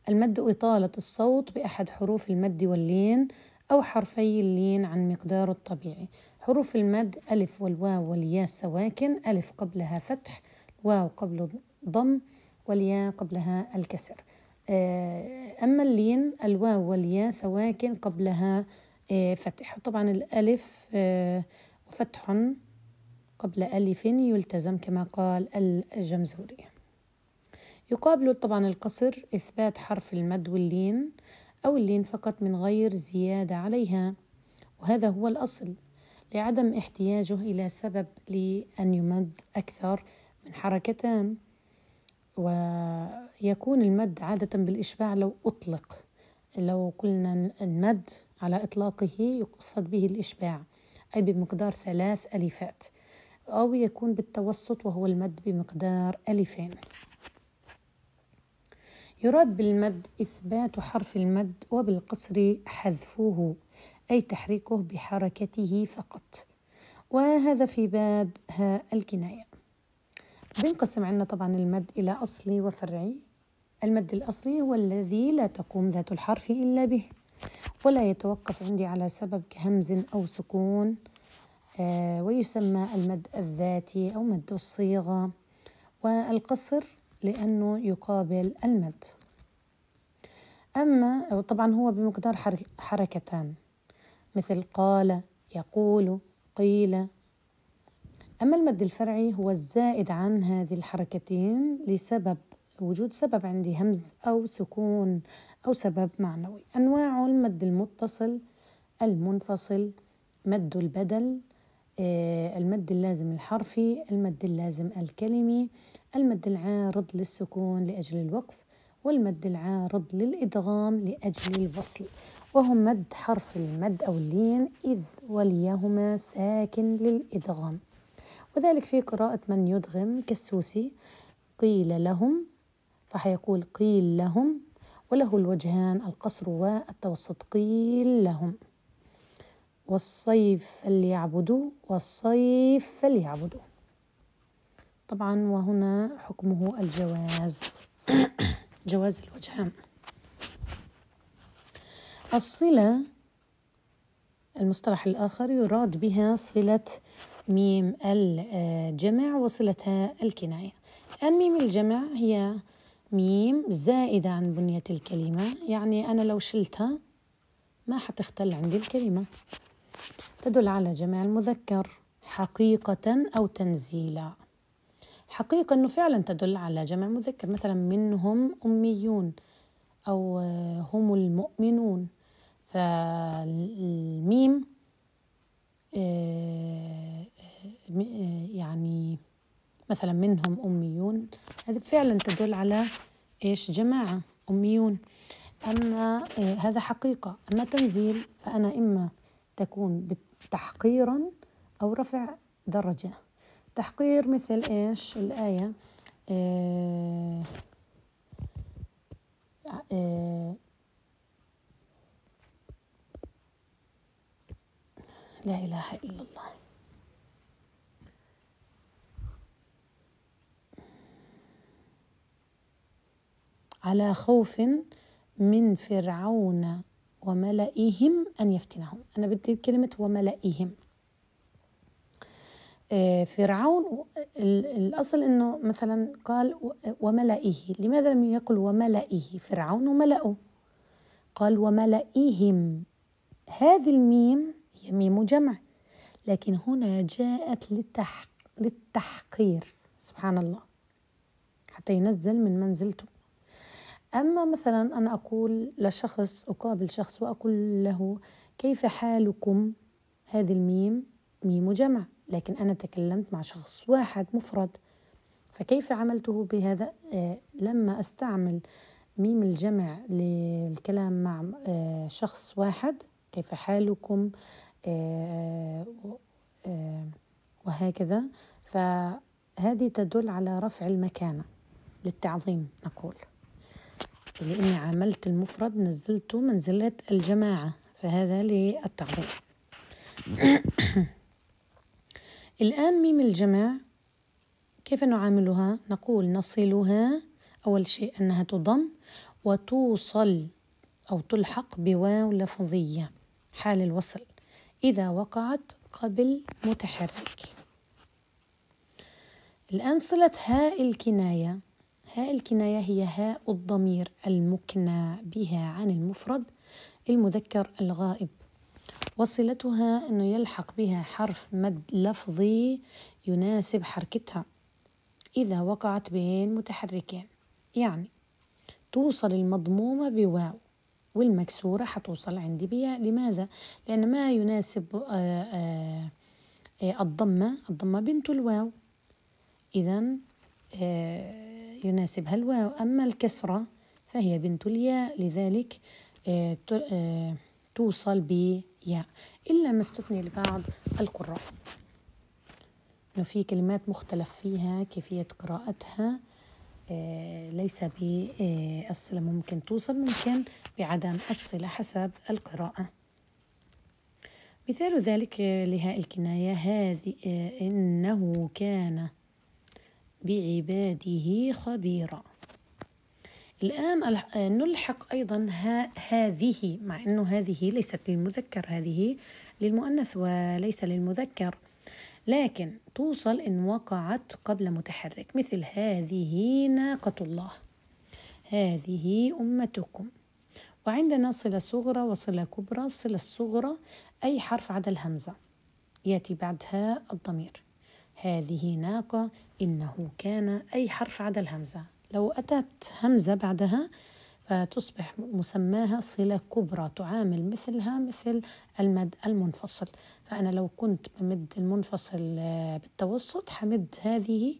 المد إطالة الصوت بأحد حروف المد واللين أو حرفي اللين عن مقداره الطبيعي. حروف المد ألف والواو والياء سواكن ألف قبلها فتح واو قبله ضم والياء قبلها الكسر. آه، أما اللين الواو والياء سواكن قبلها آه، فتح. طبعا الألف آه، وفتح قبل ألف يلتزم كما قال الجمزوري. يقابل طبعا القصر إثبات حرف المد واللين أو اللين فقط من غير زيادة عليها وهذا هو الأصل لعدم احتياجه إلى سبب لأن يمد أكثر من حركتان ويكون المد عادة بالإشباع لو أطلق. لو قلنا المد على إطلاقه يقصد به الإشباع أي بمقدار ثلاث ألفات. أو يكون بالتوسط وهو المد بمقدار ألفين. يراد بالمد إثبات حرف المد وبالقصر حذفه أي تحريكه بحركته فقط. وهذا في باب ها الكناية. بنقسم عندنا طبعا المد إلى أصلي وفرعي. المد الأصلي هو الذي لا تقوم ذات الحرف إلا به ولا يتوقف عندي على سبب كهمز أو سكون. ويسمى المد الذاتي أو مد الصيغة والقصر لأنه يقابل المد. أما طبعا هو بمقدار حركتان. مثل قال يقول قيل. أما المد الفرعي هو الزائد عن هذه الحركتين لسبب وجود سبب عندي همز أو سكون أو سبب معنوي. أنواع المد المتصل المنفصل مد البدل آه، المد اللازم الحرفي المد اللازم الكلمي المد العارض للسكون لأجل الوقف والمد العارض للإدغام لأجل الوصل. وهم مد حرف المد أو اللين إذ وليهما ساكن للإدغام. وذلك في قراءة من يدغم كالسوسي قيل لهم فحيقول قيل لهم وله الوجهان القصر والتوسط قيل لهم. والصيف فليعبدوا والصيف فليعبدوا. طبعا وهنا حكمه الجواز. جواز الوجهان الصلة المصطلح الآخر يراد بها صلة ميم الجمع وصلتها الكناية. الآن ميم الجمع هي ميم زائدة عن بنية الكلمة يعني أنا لو شلتها ما حتختل عندي الكلمة. تدل على جمع المذكر حقيقة أو تنزيلا. حقيقة أنه فعلا تدل على جمع مذكر مثلا منهم أميون أو هم المؤمنون. فالميم آه، آه، يعني مثلا منهم أميون هذا فعلا تدل على إيش؟ جماعة أميون. أما آه، هذا حقيقة. أما تنزيل فأنا إما تكون تحقيرا أو رفع درجة. تحقير مثل إيش؟ الآية آه لا إله إلا الله. على خوف من فرعون وملئهم أن يفتنهم. أنا بدي كلمة وملئهم. آه، فرعون الأصل أنه مثلا قال وملئه. لماذا لم يقل وملئه؟ فرعون وملأه قال وملئهم. هذه الميم هي ميم جمع. لكن هنا جاءت للتح... للتحقير. سبحان الله. حتى ينزل من منزلته. أما مثلا أنا أقول لشخص أقابل شخص وأقول له كيف حالكم؟ هذه الميم ميم جمع لكن أنا تكلمت مع شخص واحد مفرد. فكيف عملته بهذا؟ آه لما أستعمل ميم الجمع للكلام مع آه شخص واحد كيف حالكم؟ آه وهكذا. فهذه تدل على رفع المكانة للتعظيم نقول. لأني عاملت المفرد نزلته منزلة الجماعة فهذا للتعظيم الآن ميم الجمع كيف نعاملها؟ نقول نصلها. أول شيء أنها تضم وتوصل أو تلحق بواو لفظية. حال الوصل. إذا وقعت قبل متحرك. الآن صلة هاء الكناية. هاء الكناية هي هاء الضمير المكنى بها عن المفرد المذكر الغائب. وصلتها أنه يلحق بها حرف مد لفظي يناسب حركتها. إذا وقعت بين متحركين يعني توصل المضمومة بواو والمكسورة حتوصل عندي بياء. لماذا؟ لأن ما يناسب آآ آه، آآ آه، الضمة الضمة بنت الواو. إذا آه، يناسبها الواو أما الكسرة فهي بنت الياء لذلك آه، آه، توصل بياء. إلا ما استثني لبعض القراء. إنه في كلمات مختلف فيها كيفية قراءتها آه، ليس بالصلة ممكن توصل ممكن بعدم الصلة حسب القراءة. مثال ذلك لهاء الكناية. هذه إنه كان بعباده خبيرا. الآن نلحق أيضا هذه مع أنه هذه ليست للمذكر هذه للمؤنث وليس للمذكر. لكن توصل إن وقعت قبل متحرك مثل هذه ناقة الله. هذه أمتكم. وعندنا صلة صغرى وصلة كبرى. الصلة الصغرى أي حرف عدا الهمزة. يأتي بعدها الضمير. هذه ناقة إنه كان أي حرف عدا الهمزة. لو أتت همزة بعدها فتصبح مسماها صلة كبرى تعامل مثلها مثل المد المنفصل. فأنا لو كنت بمد المنفصل آه، بالتوسط حمد هذه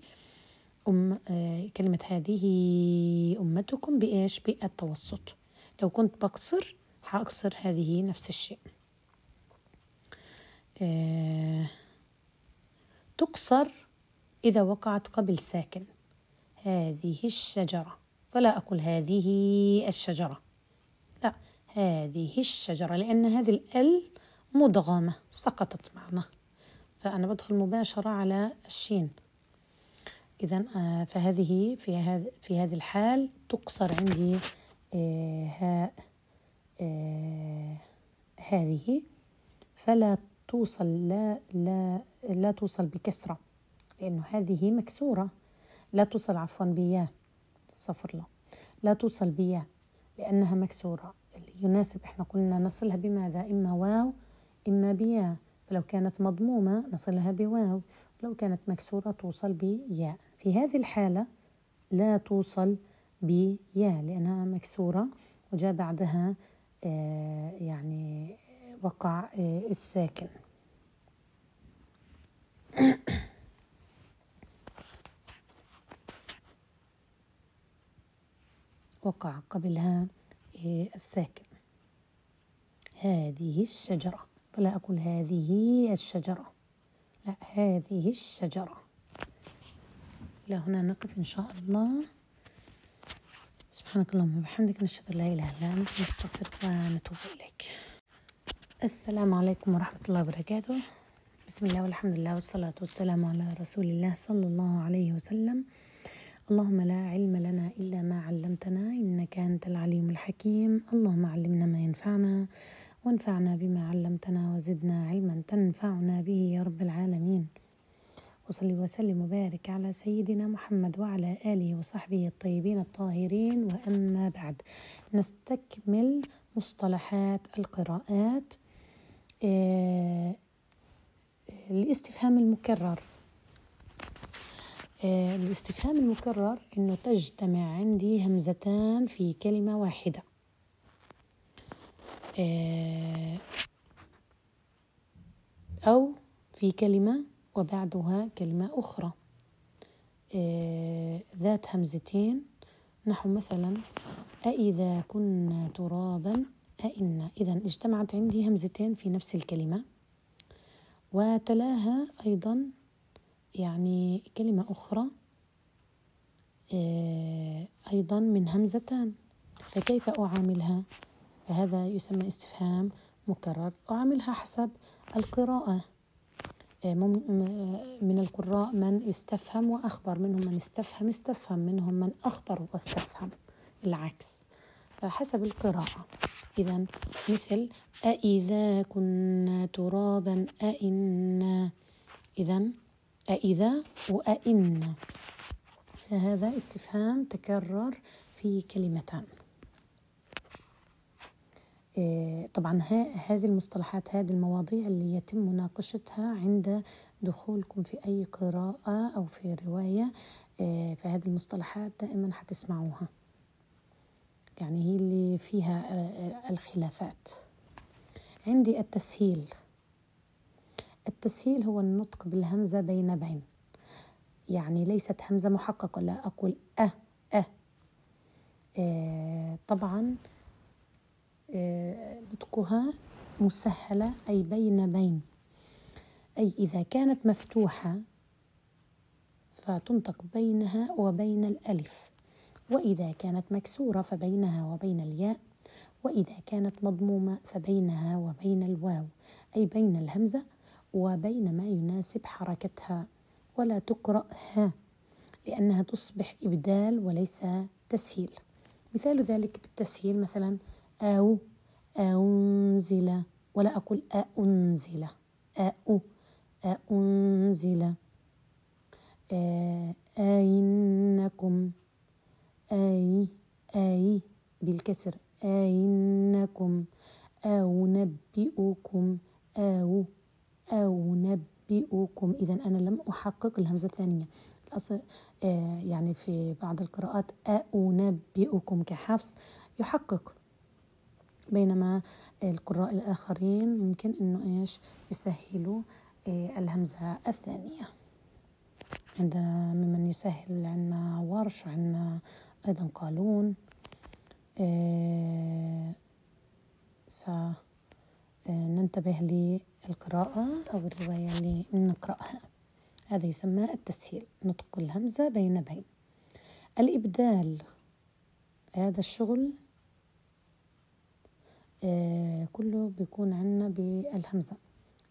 أم آه، كلمة هذه أمتكم بإيش؟ بالتوسط. لو كنت بقصر حأقصر هذه نفس الشيء. آه تقصر إذا وقعت قبل ساكن. هذه الشجرة. فلا أقول هذه الشجرة. لا هذه الشجرة لأن هذه الأل مدغمة سقطت معنا. فأنا بدخل مباشرة على الشين. إذا آه، فهذه في هذه في هذه الحال تقصر عندي آه، هاء آه، هذه. فلا توصل لا لا لا توصل بكسرة لأنه هذه مكسورة. لا توصل عفوا بياء. صفر الله. لا توصل بياء لأنها مكسورة. اللي يناسب إحنا قلنا نصلها بماذا؟ إما واو إما بياء. فلو كانت مضمومة نصلها بواو. لو كانت مكسورة توصل بياء. في هذه الحالة لا توصل بياء لأنها مكسورة. وجاء بعدها آه يعني وقع آه الساكن. وقع قبلها إيه، الساكن. هذه الشجرة. فلا أقول هذه الشجرة. لا هذه الشجرة. إلى هنا نقف إن شاء الله. سبحانك اللهم وبحمدك نشهد أن لا إله إلا أنت نستغفرك ونتوب إليك. السلام عليكم ورحمة الله وبركاته. بسم الله والحمد لله والصلاة والسلام على رسول الله صلى الله عليه وسلم. اللهم لا علم لنا إلا ما علمتنا إنك أنت العليم الحكيم. اللهم علمنا ما ينفعنا وانفعنا بما علمتنا وزدنا علما تنفعنا به يا رب العالمين. وصلي وسلم وبارك على سيدنا محمد وعلى آله وصحبه الطيبين الطاهرين. وأما بعد نستكمل مصطلحات القراءات. آه، الاستفهام المكرر. آه، الاستفهام المكرر إنه تجتمع عندي همزتان في كلمة واحدة. آه، أو في كلمة وبعدها كلمة أخرى. ذات همزتين. نحو مثلا أإذا كنا ترابا أئنا إذا اجتمعت عندي همزتين في نفس الكلمة. وتلاها أيضا يعني كلمة أخرى آه، أيضا من همزتان. فكيف أعاملها؟ فهذا يسمى استفهام مكرر. أعاملها حسب القراءة. آه، من القراء من استفهم وأخبر منهم من استفهم استفهم منهم من أخبر واستفهم. العكس. فحسب القراءة. إذا مثل أإذا كنا ترابا أئنا إذا أإذا وأئنا فهذا استفهام تكرر في كلمتان. إيه، طبعا هذه المصطلحات هذه المواضيع اللي يتم مناقشتها عند دخولكم في أي قراءة أو في رواية إيه، فهذه المصطلحات دائما حتسمعوها. يعني هي اللي فيها آه، الخلافات. عندي التسهيل. التسهيل هو النطق بالهمزة بين بين. يعني ليست همزة محققة لا أقول أه أه, آه طبعا آه نطقها مسهلة أي بين بين. أي إذا كانت مفتوحة فتنطق بينها وبين الألف. وإذا كانت مكسورة فبينها وبين الياء وإذا كانت مضمومة فبينها وبين الواو أي بين الهمزة وبين ما يناسب حركتها. ولا تقرأ ها لأنها تصبح إبدال وليس تسهيل. مثال ذلك بالتسهيل مثلا أو أنزل ولا أقول أنزل أو أنزل أينكم؟ أي أي بالكسر. أينكم أو نبئكم أو أو نبئكم. إذا أنا لم أحقق الهمزة الثانية. الأصل آه يعني في بعض القراءات أنبئكم كحفص يحقق. بينما القراء الآخرين ممكن إنه إيش؟ يسهلوا آه الهمزة الثانية. عندنا ممن يسهل عندنا ورش وعندنا أيضا قالون آه، فننتبه للقراءة أو الرواية اللي نقرأها. هذا يسمى التسهيل نطق الهمزة بين بين. الإبدال هذا الشغل آه، كله بيكون عنا بالهمزة.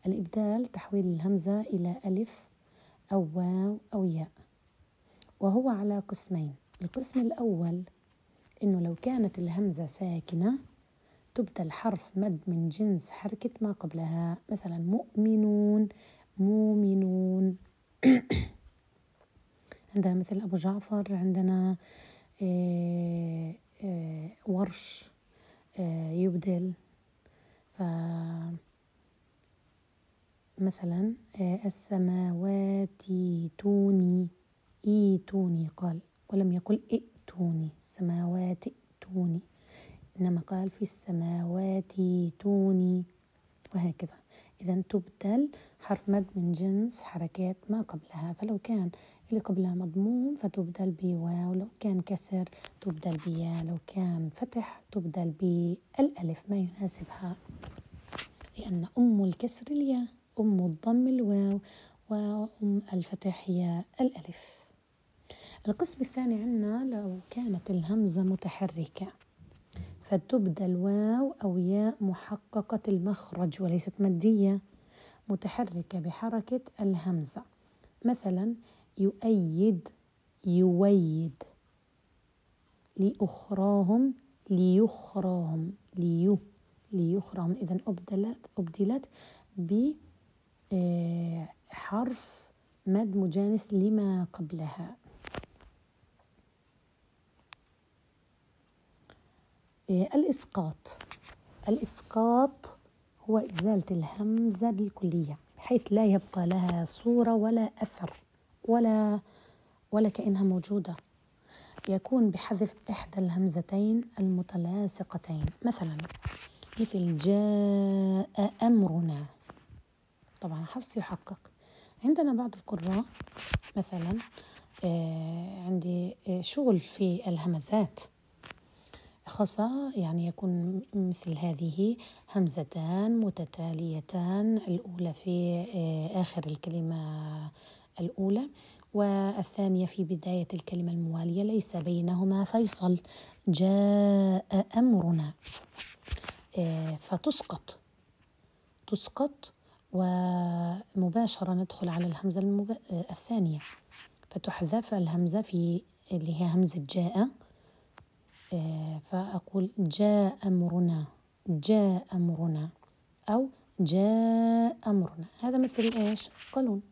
الإبدال تحويل الهمزة إلى ألف أو واو أو ياء وهو على قسمين. القسم الأول إنه لو كانت الهمزة ساكنة تبدل حرف مد من جنس حركة ما قبلها مثلا مؤمنون مؤمنون. عندنا مثل أبو جعفر عندنا آه، آه، ورش آه، يبدل. ف مثلا السماوات توني إيتوني قال. ولم يقل ائتوني السماوات ائتوني. إنما قال في السماوات توني وهكذا. إذا تبدل حرف مد من جنس حركات ما قبلها. فلو كان اللي قبلها مضموم فتبدل بواو لو كان كسر تبدل بيا لو كان فتح تبدل بالألف ما يناسبها؟ لأن أم الكسر الياء أم الضم الواو وأم الفتح هي الألف. القسم الثاني عندنا لو كانت الهمزة متحركة فتبدل واو أو ياء محققة المخرج وليست مادية متحركة بحركة الهمزة. مثلا يؤيد يويد لأخراهم ليخراهم ليو ليخراهم. إذا أبدلت أبدلت بحرف آه، مد مجانس لما قبلها إيه، الإسقاط. الإسقاط هو إزالة الهمزة بالكلية بحيث لا يبقى لها صورة ولا أثر ولا ولا كأنها موجودة. يكون بحذف إحدى الهمزتين المتلاصقتين. مثلا مثل جاء أمرنا. طبعا حفص يحقق. عندنا بعض القراء مثلا آه عندي آه شغل في الهمزات. خاصة يعني يكون مثل هذه همزتان متتاليتان الأولى في آه آخر الكلمة الأولى والثانية في بداية الكلمة الموالية ليس بينهما فيصل جاء أمرنا آه، فتسقط تسقط ومباشرة ندخل على الهمزة. آه، الثانية فتحذف الهمزة في اللي هي همزة جاء فأقول جاء أمرنا جاء أمرنا أو جاء أمرنا. هذا مثل إيش؟ قانون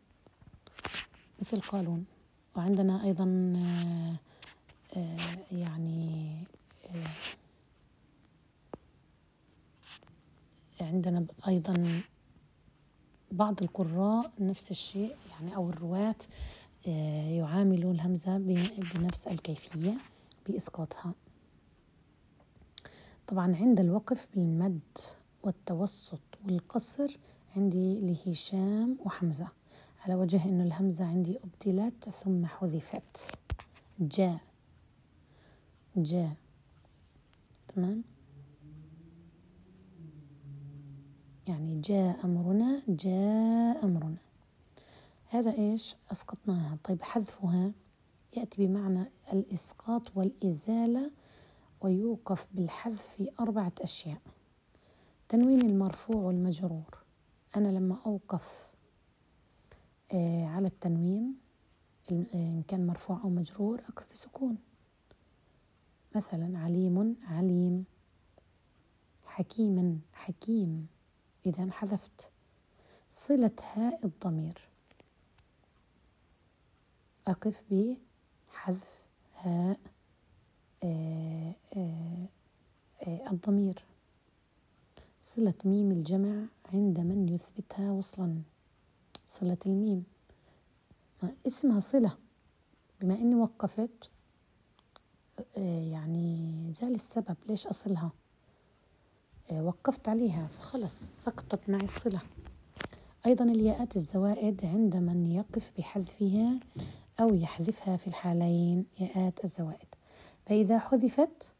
مثل قالون. وعندنا أيضا آه، آه، يعني آه، عندنا أيضا بعض القراء نفس الشيء يعني أو الرواة يعاملوا الهمزة بنفس الكيفية بإسقاطها. طبعا عند الوقف بالمد والتوسط والقصر عندي لهشام وحمزة. على وجه أن الهمزة عندي أبدلت ثم حذفت. جاء جاء تمام؟ يعني جاء أمرنا جاء أمرنا. هذا إيش؟ أسقطناها. طيب حذفها يأتي بمعنى الإسقاط والإزالة ويوقف بالحذف في أربعة أشياء. تنوين المرفوع والمجرور. أنا لما أوقف آه، على التنوين آه، إن كان مرفوع أو مجرور أقف بسكون. مثلا عليم عليم. حكيما حكيم. إذا حذفت. صلة هاء الضمير. أقف بحذف هاء الضمير. صلة ميم الجمع عند من يثبتها وصلا. صلة الميم. اسمها صلة بما إني وقفت. آه، يعني زال السبب ليش أصلها؟ آه، وقفت عليها فخلص سقطت معي الصلة. أيضا الياءات الزوائد عند من يقف بحذفها أو يحذفها في الحالين. ياءات الزوائد. فإذا حذفت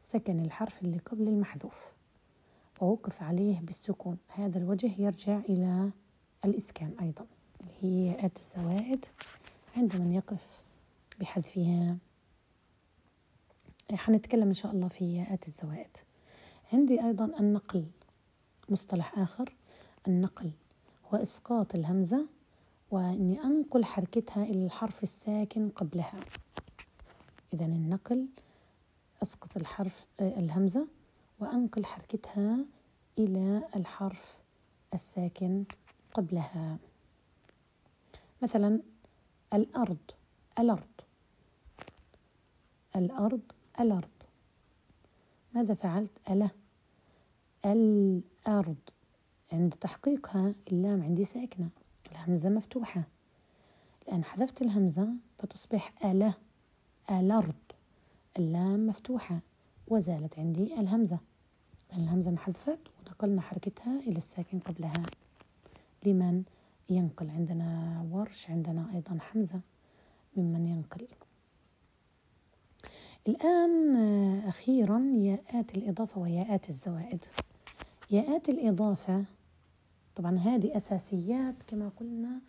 سكن الحرف اللي قبل المحذوف. ووقف عليه بالسكون. هذا الوجه يرجع إلى الإسكان أيضا اللي هي ياءات الزوائد عند من يقف بحذفها. حنتكلم إن شاء الله في ياءات الزوائد عندي أيضا النقل مصطلح آخر. النقل هو إسقاط الهمزة وإني أنقل حركتها إلى الحرف الساكن قبلها. إذا النقل أسقط الحرف الهمزة وأنقل حركتها إلى الحرف الساكن قبلها. مثلا الأرض الأرض. الأرض الأرض. ماذا فعلت؟ ألا. الأرض. عند تحقيقها اللام عندي ساكنة الهمزة مفتوحة. الآن حذفت الهمزة فتصبح ألا. الأرض اللام مفتوحة وزالت عندي الهمزة. الهمزة محذفت ونقلنا حركتها إلى الساكن قبلها. لمن ينقل؟ عندنا ورش عندنا أيضا حمزة. ممن ينقل؟ الآن أخيرا ياءات الإضافة وياءات الزوائد. ياءات الإضافة طبعا هذه أساسيات كما قلنا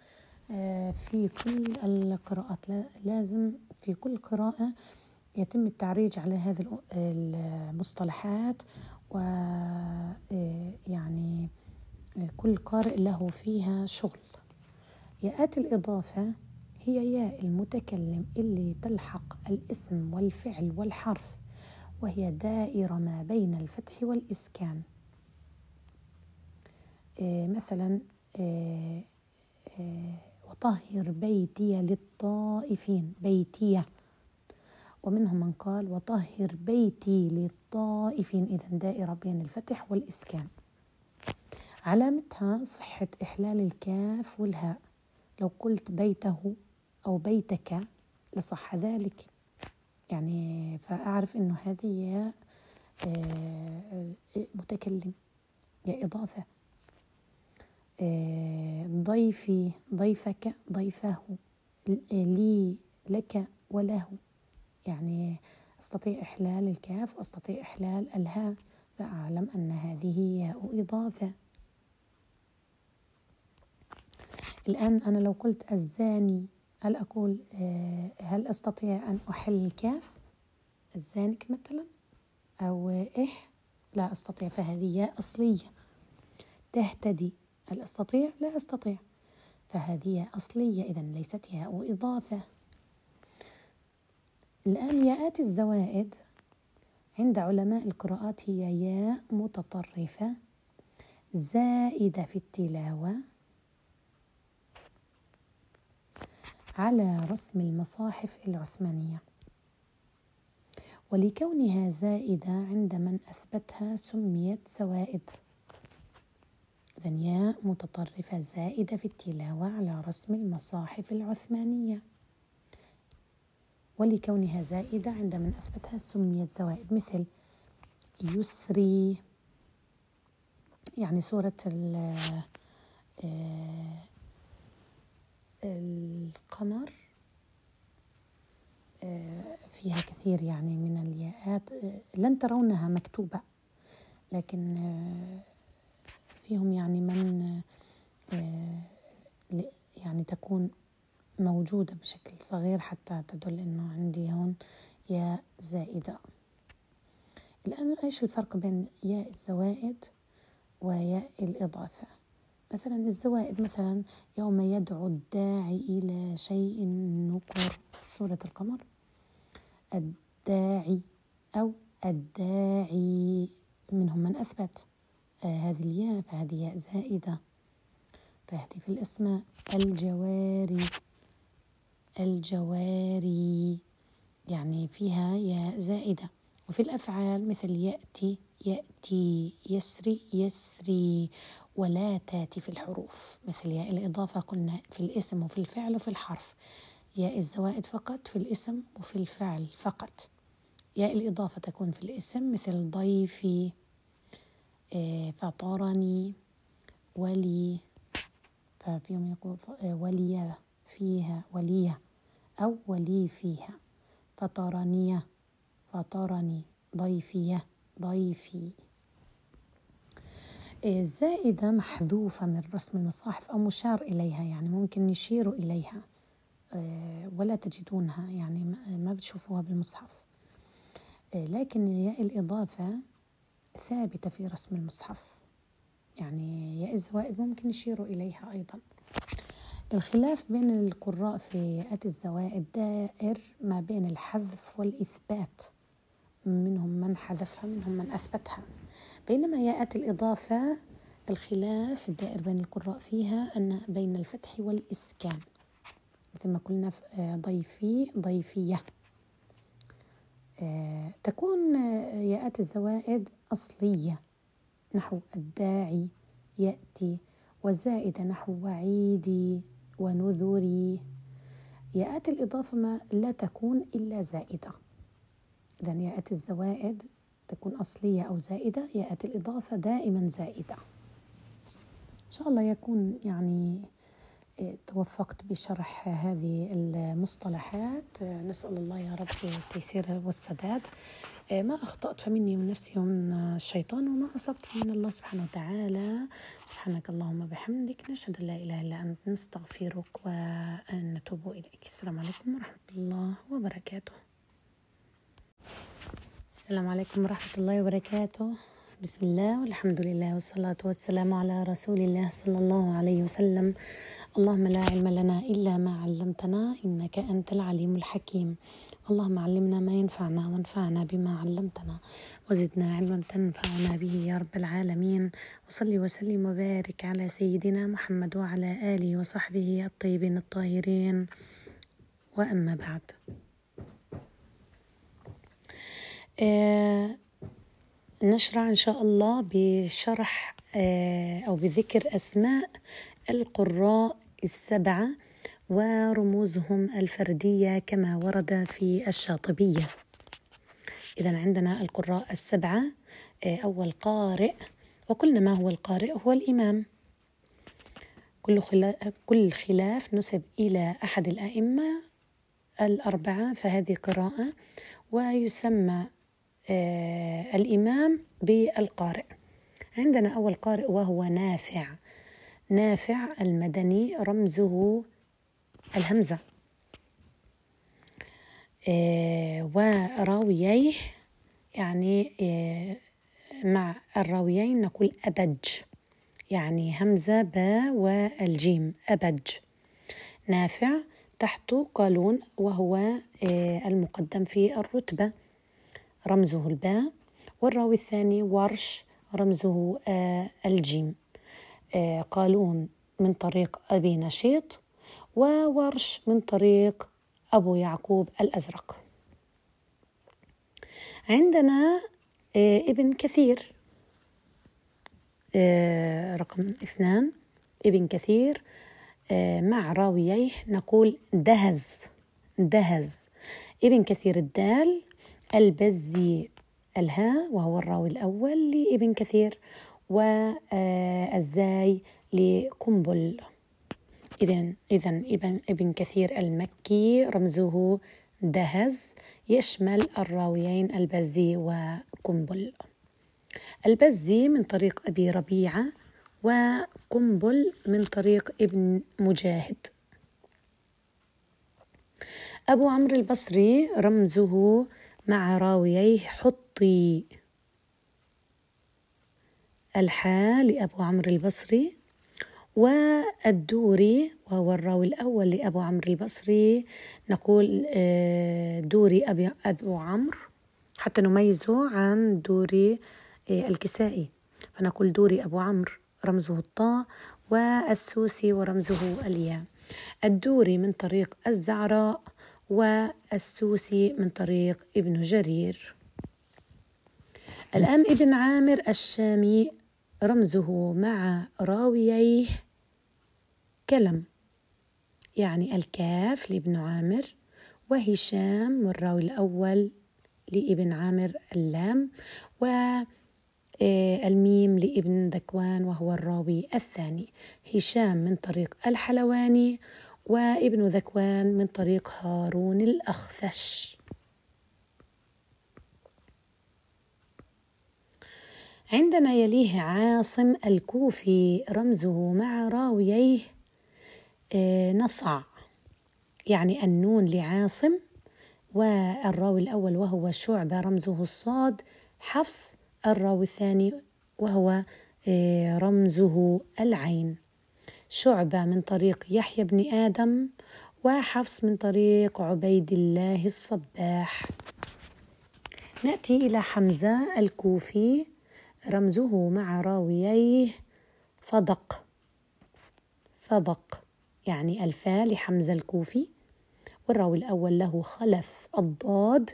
آه، في كل القراءات. لازم في كل قراءة يتم التعريج على هذه المصطلحات و آه، كل قارئ له فيها شغل. ياءات الإضافة هي ياء المتكلم اللي تلحق الاسم والفعل والحرف وهي دائرة ما بين الفتح والإسكان. آه مثلا آه وطهر بيتي للطائفين بيتي. ومنهم من قال وطهر بيتي للطائفين. إذا دائرة بين الفتح والإسكان. علامتها صحة إحلال الكاف والهاء. لو قلت بيته أو بيتك لصح ذلك. يعني فأعرف إنه هذه آه، متكلم يا إضافة. ضيفي ضيفك ضيفه لي لك وله. يعني أستطيع إحلال الكاف وأستطيع إحلال الهاء فأعلم أن هذه ياء إضافة. الآن أنا لو قلت الزاني هل أقول آه، هل أستطيع أن أحل الكاف؟ الزانك مثلا؟ أو إيه لا أستطيع فهذه ياء أصلية. تهتدي. هل أستطيع؟ لا أستطيع. فهذه أصلية إذا ليست ياء إضافة. الآن ياءات الزوائد. عند علماء القراءات هي ياء متطرفة. زائدة في التلاوة. على رسم المصاحف العثمانية. ولكونها زائدة عند من أثبتها سميت زوائد. ياء متطرفة زائدة في التلاوة على رسم المصاحف العثمانية. ولكونها زائدة عند من أثبتها سميت زوائد مثل يسري يعني سورة آه، القمر. آه، فيها كثير يعني من الياءات. آه، لن ترونها مكتوبة لكن فيهم يعني من يعني تكون موجودة بشكل صغير حتى تدل إنه عندي هون ياء زائدة. الآن إيش الفرق بين ياء الزوائد وياء الإضافة؟ مثلا الزوائد مثلا يوم يدعو الداعي إلى شيء نكر سورة القمر. الداعي أو الداعي منهم من أثبت. آه هذه الياء فهذه ياء زائدة. فهذه في الأسماء. الجواري. الجواري. يعني فيها ياء زائدة. وفي الأفعال مثل يأتي يأتي يسري يسري. ولا تأتي في الحروف. مثل ياء الإضافة قلنا في الاسم وفي الفعل وفي الحرف. ياء الزوائد فقط في الاسم وفي الفعل فقط. ياء الإضافة تكون في الاسم مثل ضيفي. آه، فطرني ولي ففيهم يقول آه، ولي فيها ولي أو ولي فيها. فطرني فطرني ضيفية ضيفي. الزائدة محذوفة من رسم المصاحف أو مشار إليها يعني ممكن يشيروا إليها آه، ولا تجدونها يعني ما بتشوفوها بالمصحف. آه، لكن ياء الإضافة ثابتة في رسم المصحف. يعني ياء الزوائد ممكن يشيروا إليها أيضا. الخلاف بين القراء في ياءات الزوائد دائر ما بين الحذف والإثبات. منهم من حذفها منهم من أثبتها. بينما ياءات الإضافة الخلاف الدائر بين القراء فيها أن بين الفتح والإسكان. مثل ما قلنا آه، ضيفي ضيفية. آه، تكون آه، ياءات الزوائد أصلية. نحو الداعي يأتي وزائدة نحو وعيدي ونذري. ياءات الإضافة ما لا تكون إلا زائدة. إذا ياءات الزوائد تكون أصلية أو زائدة ياءات الإضافة دائما زائدة. إن شاء الله يكون يعني آه، توفقت بشرح هذه المصطلحات. آه، نسأل الله يا رب التيسير والسداد. ما أخطأت فمني من نفسي ومن الشيطان وما أصبت فمن الله سبحانه وتعالى. سبحانك اللهم بحمدك نشهد أن لا إله إلا أنت نستغفرك ونتوب إليك. السلام عليكم ورحمة الله وبركاته. السلام عليكم ورحمة الله وبركاته. بسم الله والحمد لله والصلاة والسلام على رسول الله صلى الله عليه وسلم. اللهم لا علم لنا إلا ما علمتنا إنك أنت العليم الحكيم. اللهم علمنا ما ينفعنا وانفعنا بما علمتنا وزدنا علما تنفعنا به يا رب العالمين. وصلي وسلم وبارك على سيدنا محمد وعلى آله وصحبه الطيبين الطاهرين. وأما بعد. آه نشرع إن شاء الله بشرح أو بذكر أسماء القراء السبعة ورموزهم الفردية كما ورد في الشاطبية. إذا عندنا القراء السبعة أول قارئ وقلنا ما هو القارئ؟ هو الإمام. كل كل خلاف نسب إلى أحد الأئمة الأربعة فهذه قراءة ويسمى آه الإمام بالقارئ. عندنا أول قارئ وهو نافع. نافع المدني رمزه الهمزة. آه وراوييه يعني آه مع الراويين نقول أبج يعني همزة باء والجيم أبج. نافع تحته قالون وهو آه، المقدم في الرتبة رمزه الباء. والراوي الثاني ورش رمزه الجيم. قالون من طريق أبي نشيط وورش من طريق أبو يعقوب الأزرق. عندنا ابن كثير. رقم اثنان. ابن كثير. مع راوييه نقول دهز. دهز. ابن كثير الدال البزي الهاء وهو الراوي الأول لابن كثير. والزاي لقنبل. إذن إذن ابن كثير المكي رمزه دهز يشمل الراويين البزي وقنبل. البزي من طريق أبي ربيعة وقنبل من طريق ابن مجاهد. أبو عمرو البصري رمزه مع راوييه حطي. الحاء لأبو عمرو البصري والدوري وهو الراوي الأول لأبو عمرو البصري. نقول آه، دوري أبي أبو عمرو حتى نميزه عن دوري آه، الكسائي. فنقول دوري أبو عمرو رمزه الطاء والسوسي ورمزه الياء. الدوري من طريق الزعراء والسوسي من طريق ابن جرير. الآن ابن عامر الشامي رمزه مع راوييه كلم يعني الكاف لابن عامر وهشام والراوي الأول لابن عامر اللام و آه، لابن ذكوان وهو الراوي الثاني. هشام من طريق الحلواني وابن ذكوان من طريق هارون الأخفش. عندنا يليه عاصم الكوفي رمزه مع راوييه آه، نصع يعني النون لعاصم والراوي الأول وهو شعبة رمزه الصاد حفص الراوي الثاني وهو آه، رمزه العين. شعبة من طريق يحيى بن آدم وحفص من طريق عبيد الله الصباح. نأتي إلى حمزة الكوفي رمزه مع راوييه فضق. فضق يعني الفاء لحمزة الكوفي والراوي الأول له خلف الضاد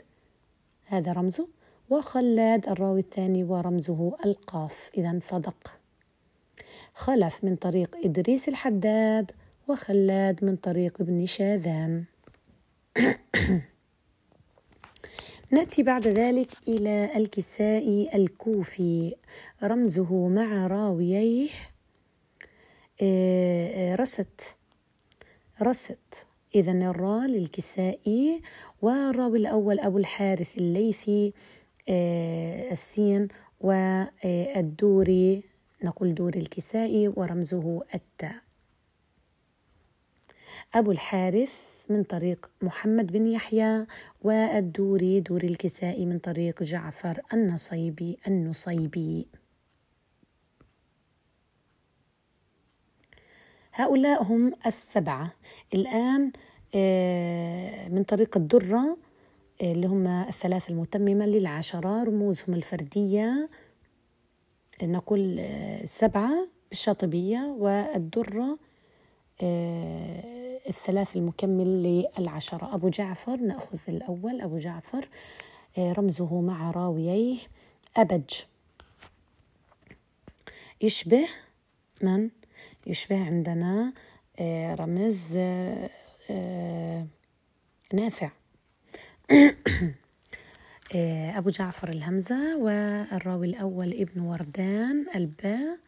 هذا رمزه وخلاد الراوي الثاني ورمزه القاف. إذا فدق خلف من طريق إدريس الحداد وخلاد من طريق ابن شاذان. نأتي بعد ذلك إلى الكسائي الكوفي رمزه مع راوييه آه، آه، رست رست. إذا الراء للكسائي والراوي الأول أبو الحارث الليثي آه، السين والدوري نقول دوري الكسائي ورمزه التاء. أبو الحارث من طريق محمد بن يحيى والدوري دوري الكسائي من طريق جعفر النصيبي النصيبي. هؤلاء هم السبعة. الآن آه، من طريق الدرة اللي هم الثلاثة المتممة للعشرة رموزهم الفردية. نقول آه، سبعة بالشاطبية والدرة آه، الثلاث المكمل للعشرة. أبو جعفر نأخذ الأول. أبو جعفر آه، رمزه مع راوييه. أبج. يشبه من؟ يشبه عندنا رمز نافع. أبو جعفر الهمزة والراوي الأول ابن وردان الباء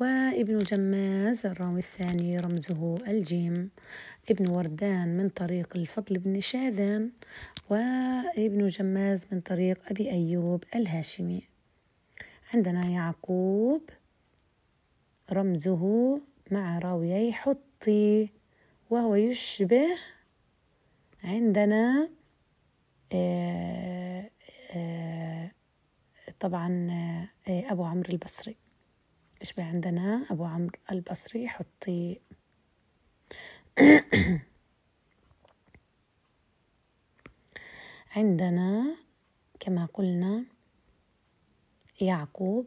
وابن جماز الراوي الثاني رمزه الجيم. ابن وردان من طريق الفضل بن شاذان وابن جماز من طريق أبي أيوب الهاشمي. عندنا يعقوب رمزه مع راويي حطي وهو يشبه عندنا آه، آه، طبعا آه، أبو عمرو البصري. يشبه عندنا أبو عمرو البصري حطي عندنا كما قلنا يعقوب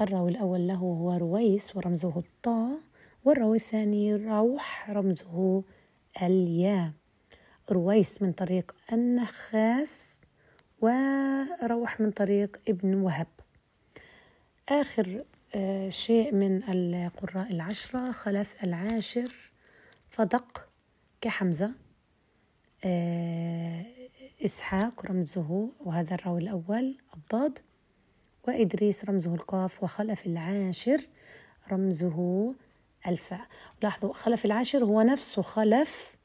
الراوي الأول له هو رويس ورمزه الطاء والراوي الثاني روح رمزه الياء. رويس من طريق النخاس وروح من طريق ابن وهب. آخر آه، شيء من القراء العشرة خلف العاشر صدق كحمزة آه، إسحاق رمزه وهذا الراوي الأول الضاد وإدريس رمزه القاف وخلف العاشر رمزه الفاء. لاحظوا خلف العاشر هو نفسه خلف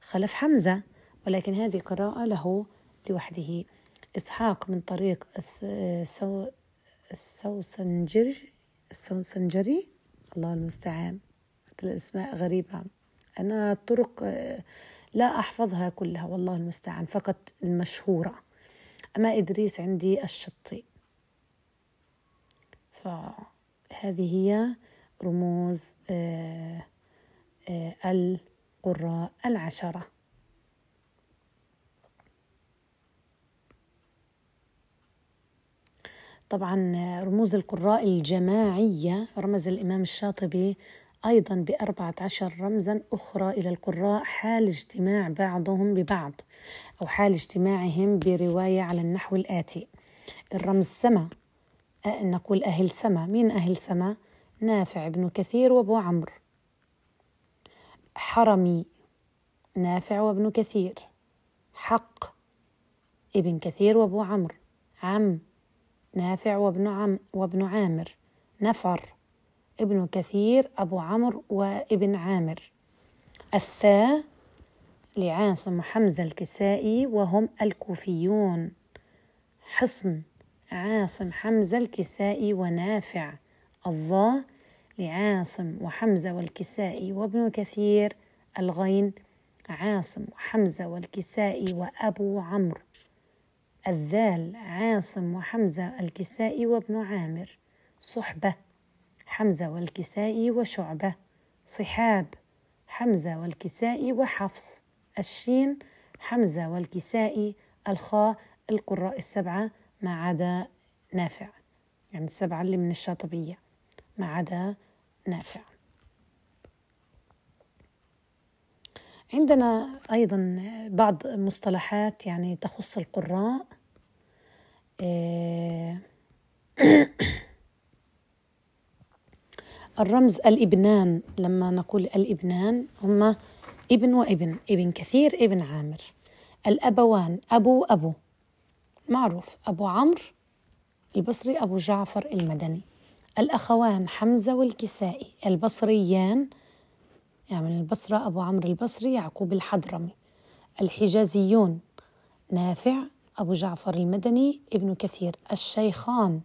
خلف حمزة ولكن هذه قراءة له لوحده. إسحاق من طريق السو السوسنجري. الله المستعان. الأسماء غريبة. أنا الطرق لا أحفظها كلها والله المستعان فقط المشهورة. أما إدريس عندي الشطي. فهذه هي رموز آه، آه، القراء العشرة. طبعا رموز القراء الجماعية رمز الإمام الشاطبي أيضا بأربعة عشر رمزا أخرى إلى القراء حال اجتماع بعضهم ببعض أو حال اجتماعهم برواية على النحو الآتي. الرمز سما نقول أهل سما. مين أهل سما؟ نافع بن كثير وأبو عمرو. حرمي نافع وابن كثير. حق ابن كثير وأبو عمرو. عم نافع وابن عم وابن عامر. نفر ابن كثير أبو عمرو وابن عامر. الثاء لعاصم وحمزة الكسائي وهم الكوفيون. حصن عاصم حمزة الكسائي ونافع. الظاء لعاصم وحمزة والكسائي وابن كثير. الغين عاصم وحمزة والكسائي وأبو عمرو. الذال عاصم وحمزة الكسائي وابن عامر. صحبة. حمزة والكسائي وشعبة. صحاب حمزة والكسائي وحفص. الشين حمزة والكسائي الخاء القراء السبعة. ما عدا نافع. يعني السبعة اللي من الشاطبية. ما عدا نافع. عندنا أيضا بعض مصطلحات يعني تخص القراء. آه، الرمز الإبنان لما نقول الإبنان هما ابن وابن ابن كثير ابن عامر. الأبوان أبو أبو. معروف أبو عمرو البصري أبو جعفر المدني. الأخوان حمزة والكسائي. البصريان يعني من البصرة أبو عمرو البصري يعقوب الحضرمي. الحجازيون نافع أبو جعفر المدني ابن كثير. الشيخان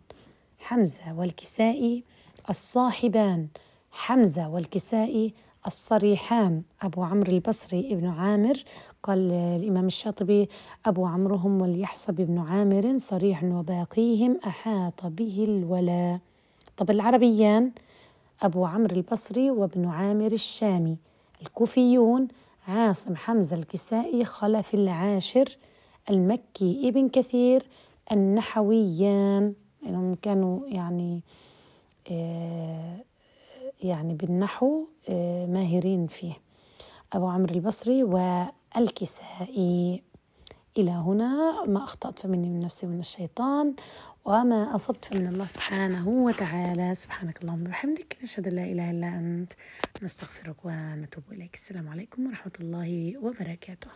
حمزة والكسائي. الصاحبان حمزة والكسائي الصريحان أبو عمرو البصري ابن عامر قال الإمام الشاطبي أبو عمرو هم وليحسب ابن عامر صريح وباقيهم أحاط به الولا طب العربيان أبو عمرو البصري وابن عامر الشامي. الكوفيون عاصم حمزة الكسائي خلف العاشر. المكي ابن كثير النحويان يعني كانوا يعني يعني بالنحو آه ماهرين فيه. أبو عمرو البصري والكسائي. إلى هنا ما أخطأت فمني من نفسي ومن الشيطان وما أصبت فمن الله سبحانه وتعالى. سبحانك اللهم وبحمدك نشهد أن لا إله إلا أنت نستغفرك ونتوب إليك. السلام عليكم ورحمة الله وبركاته.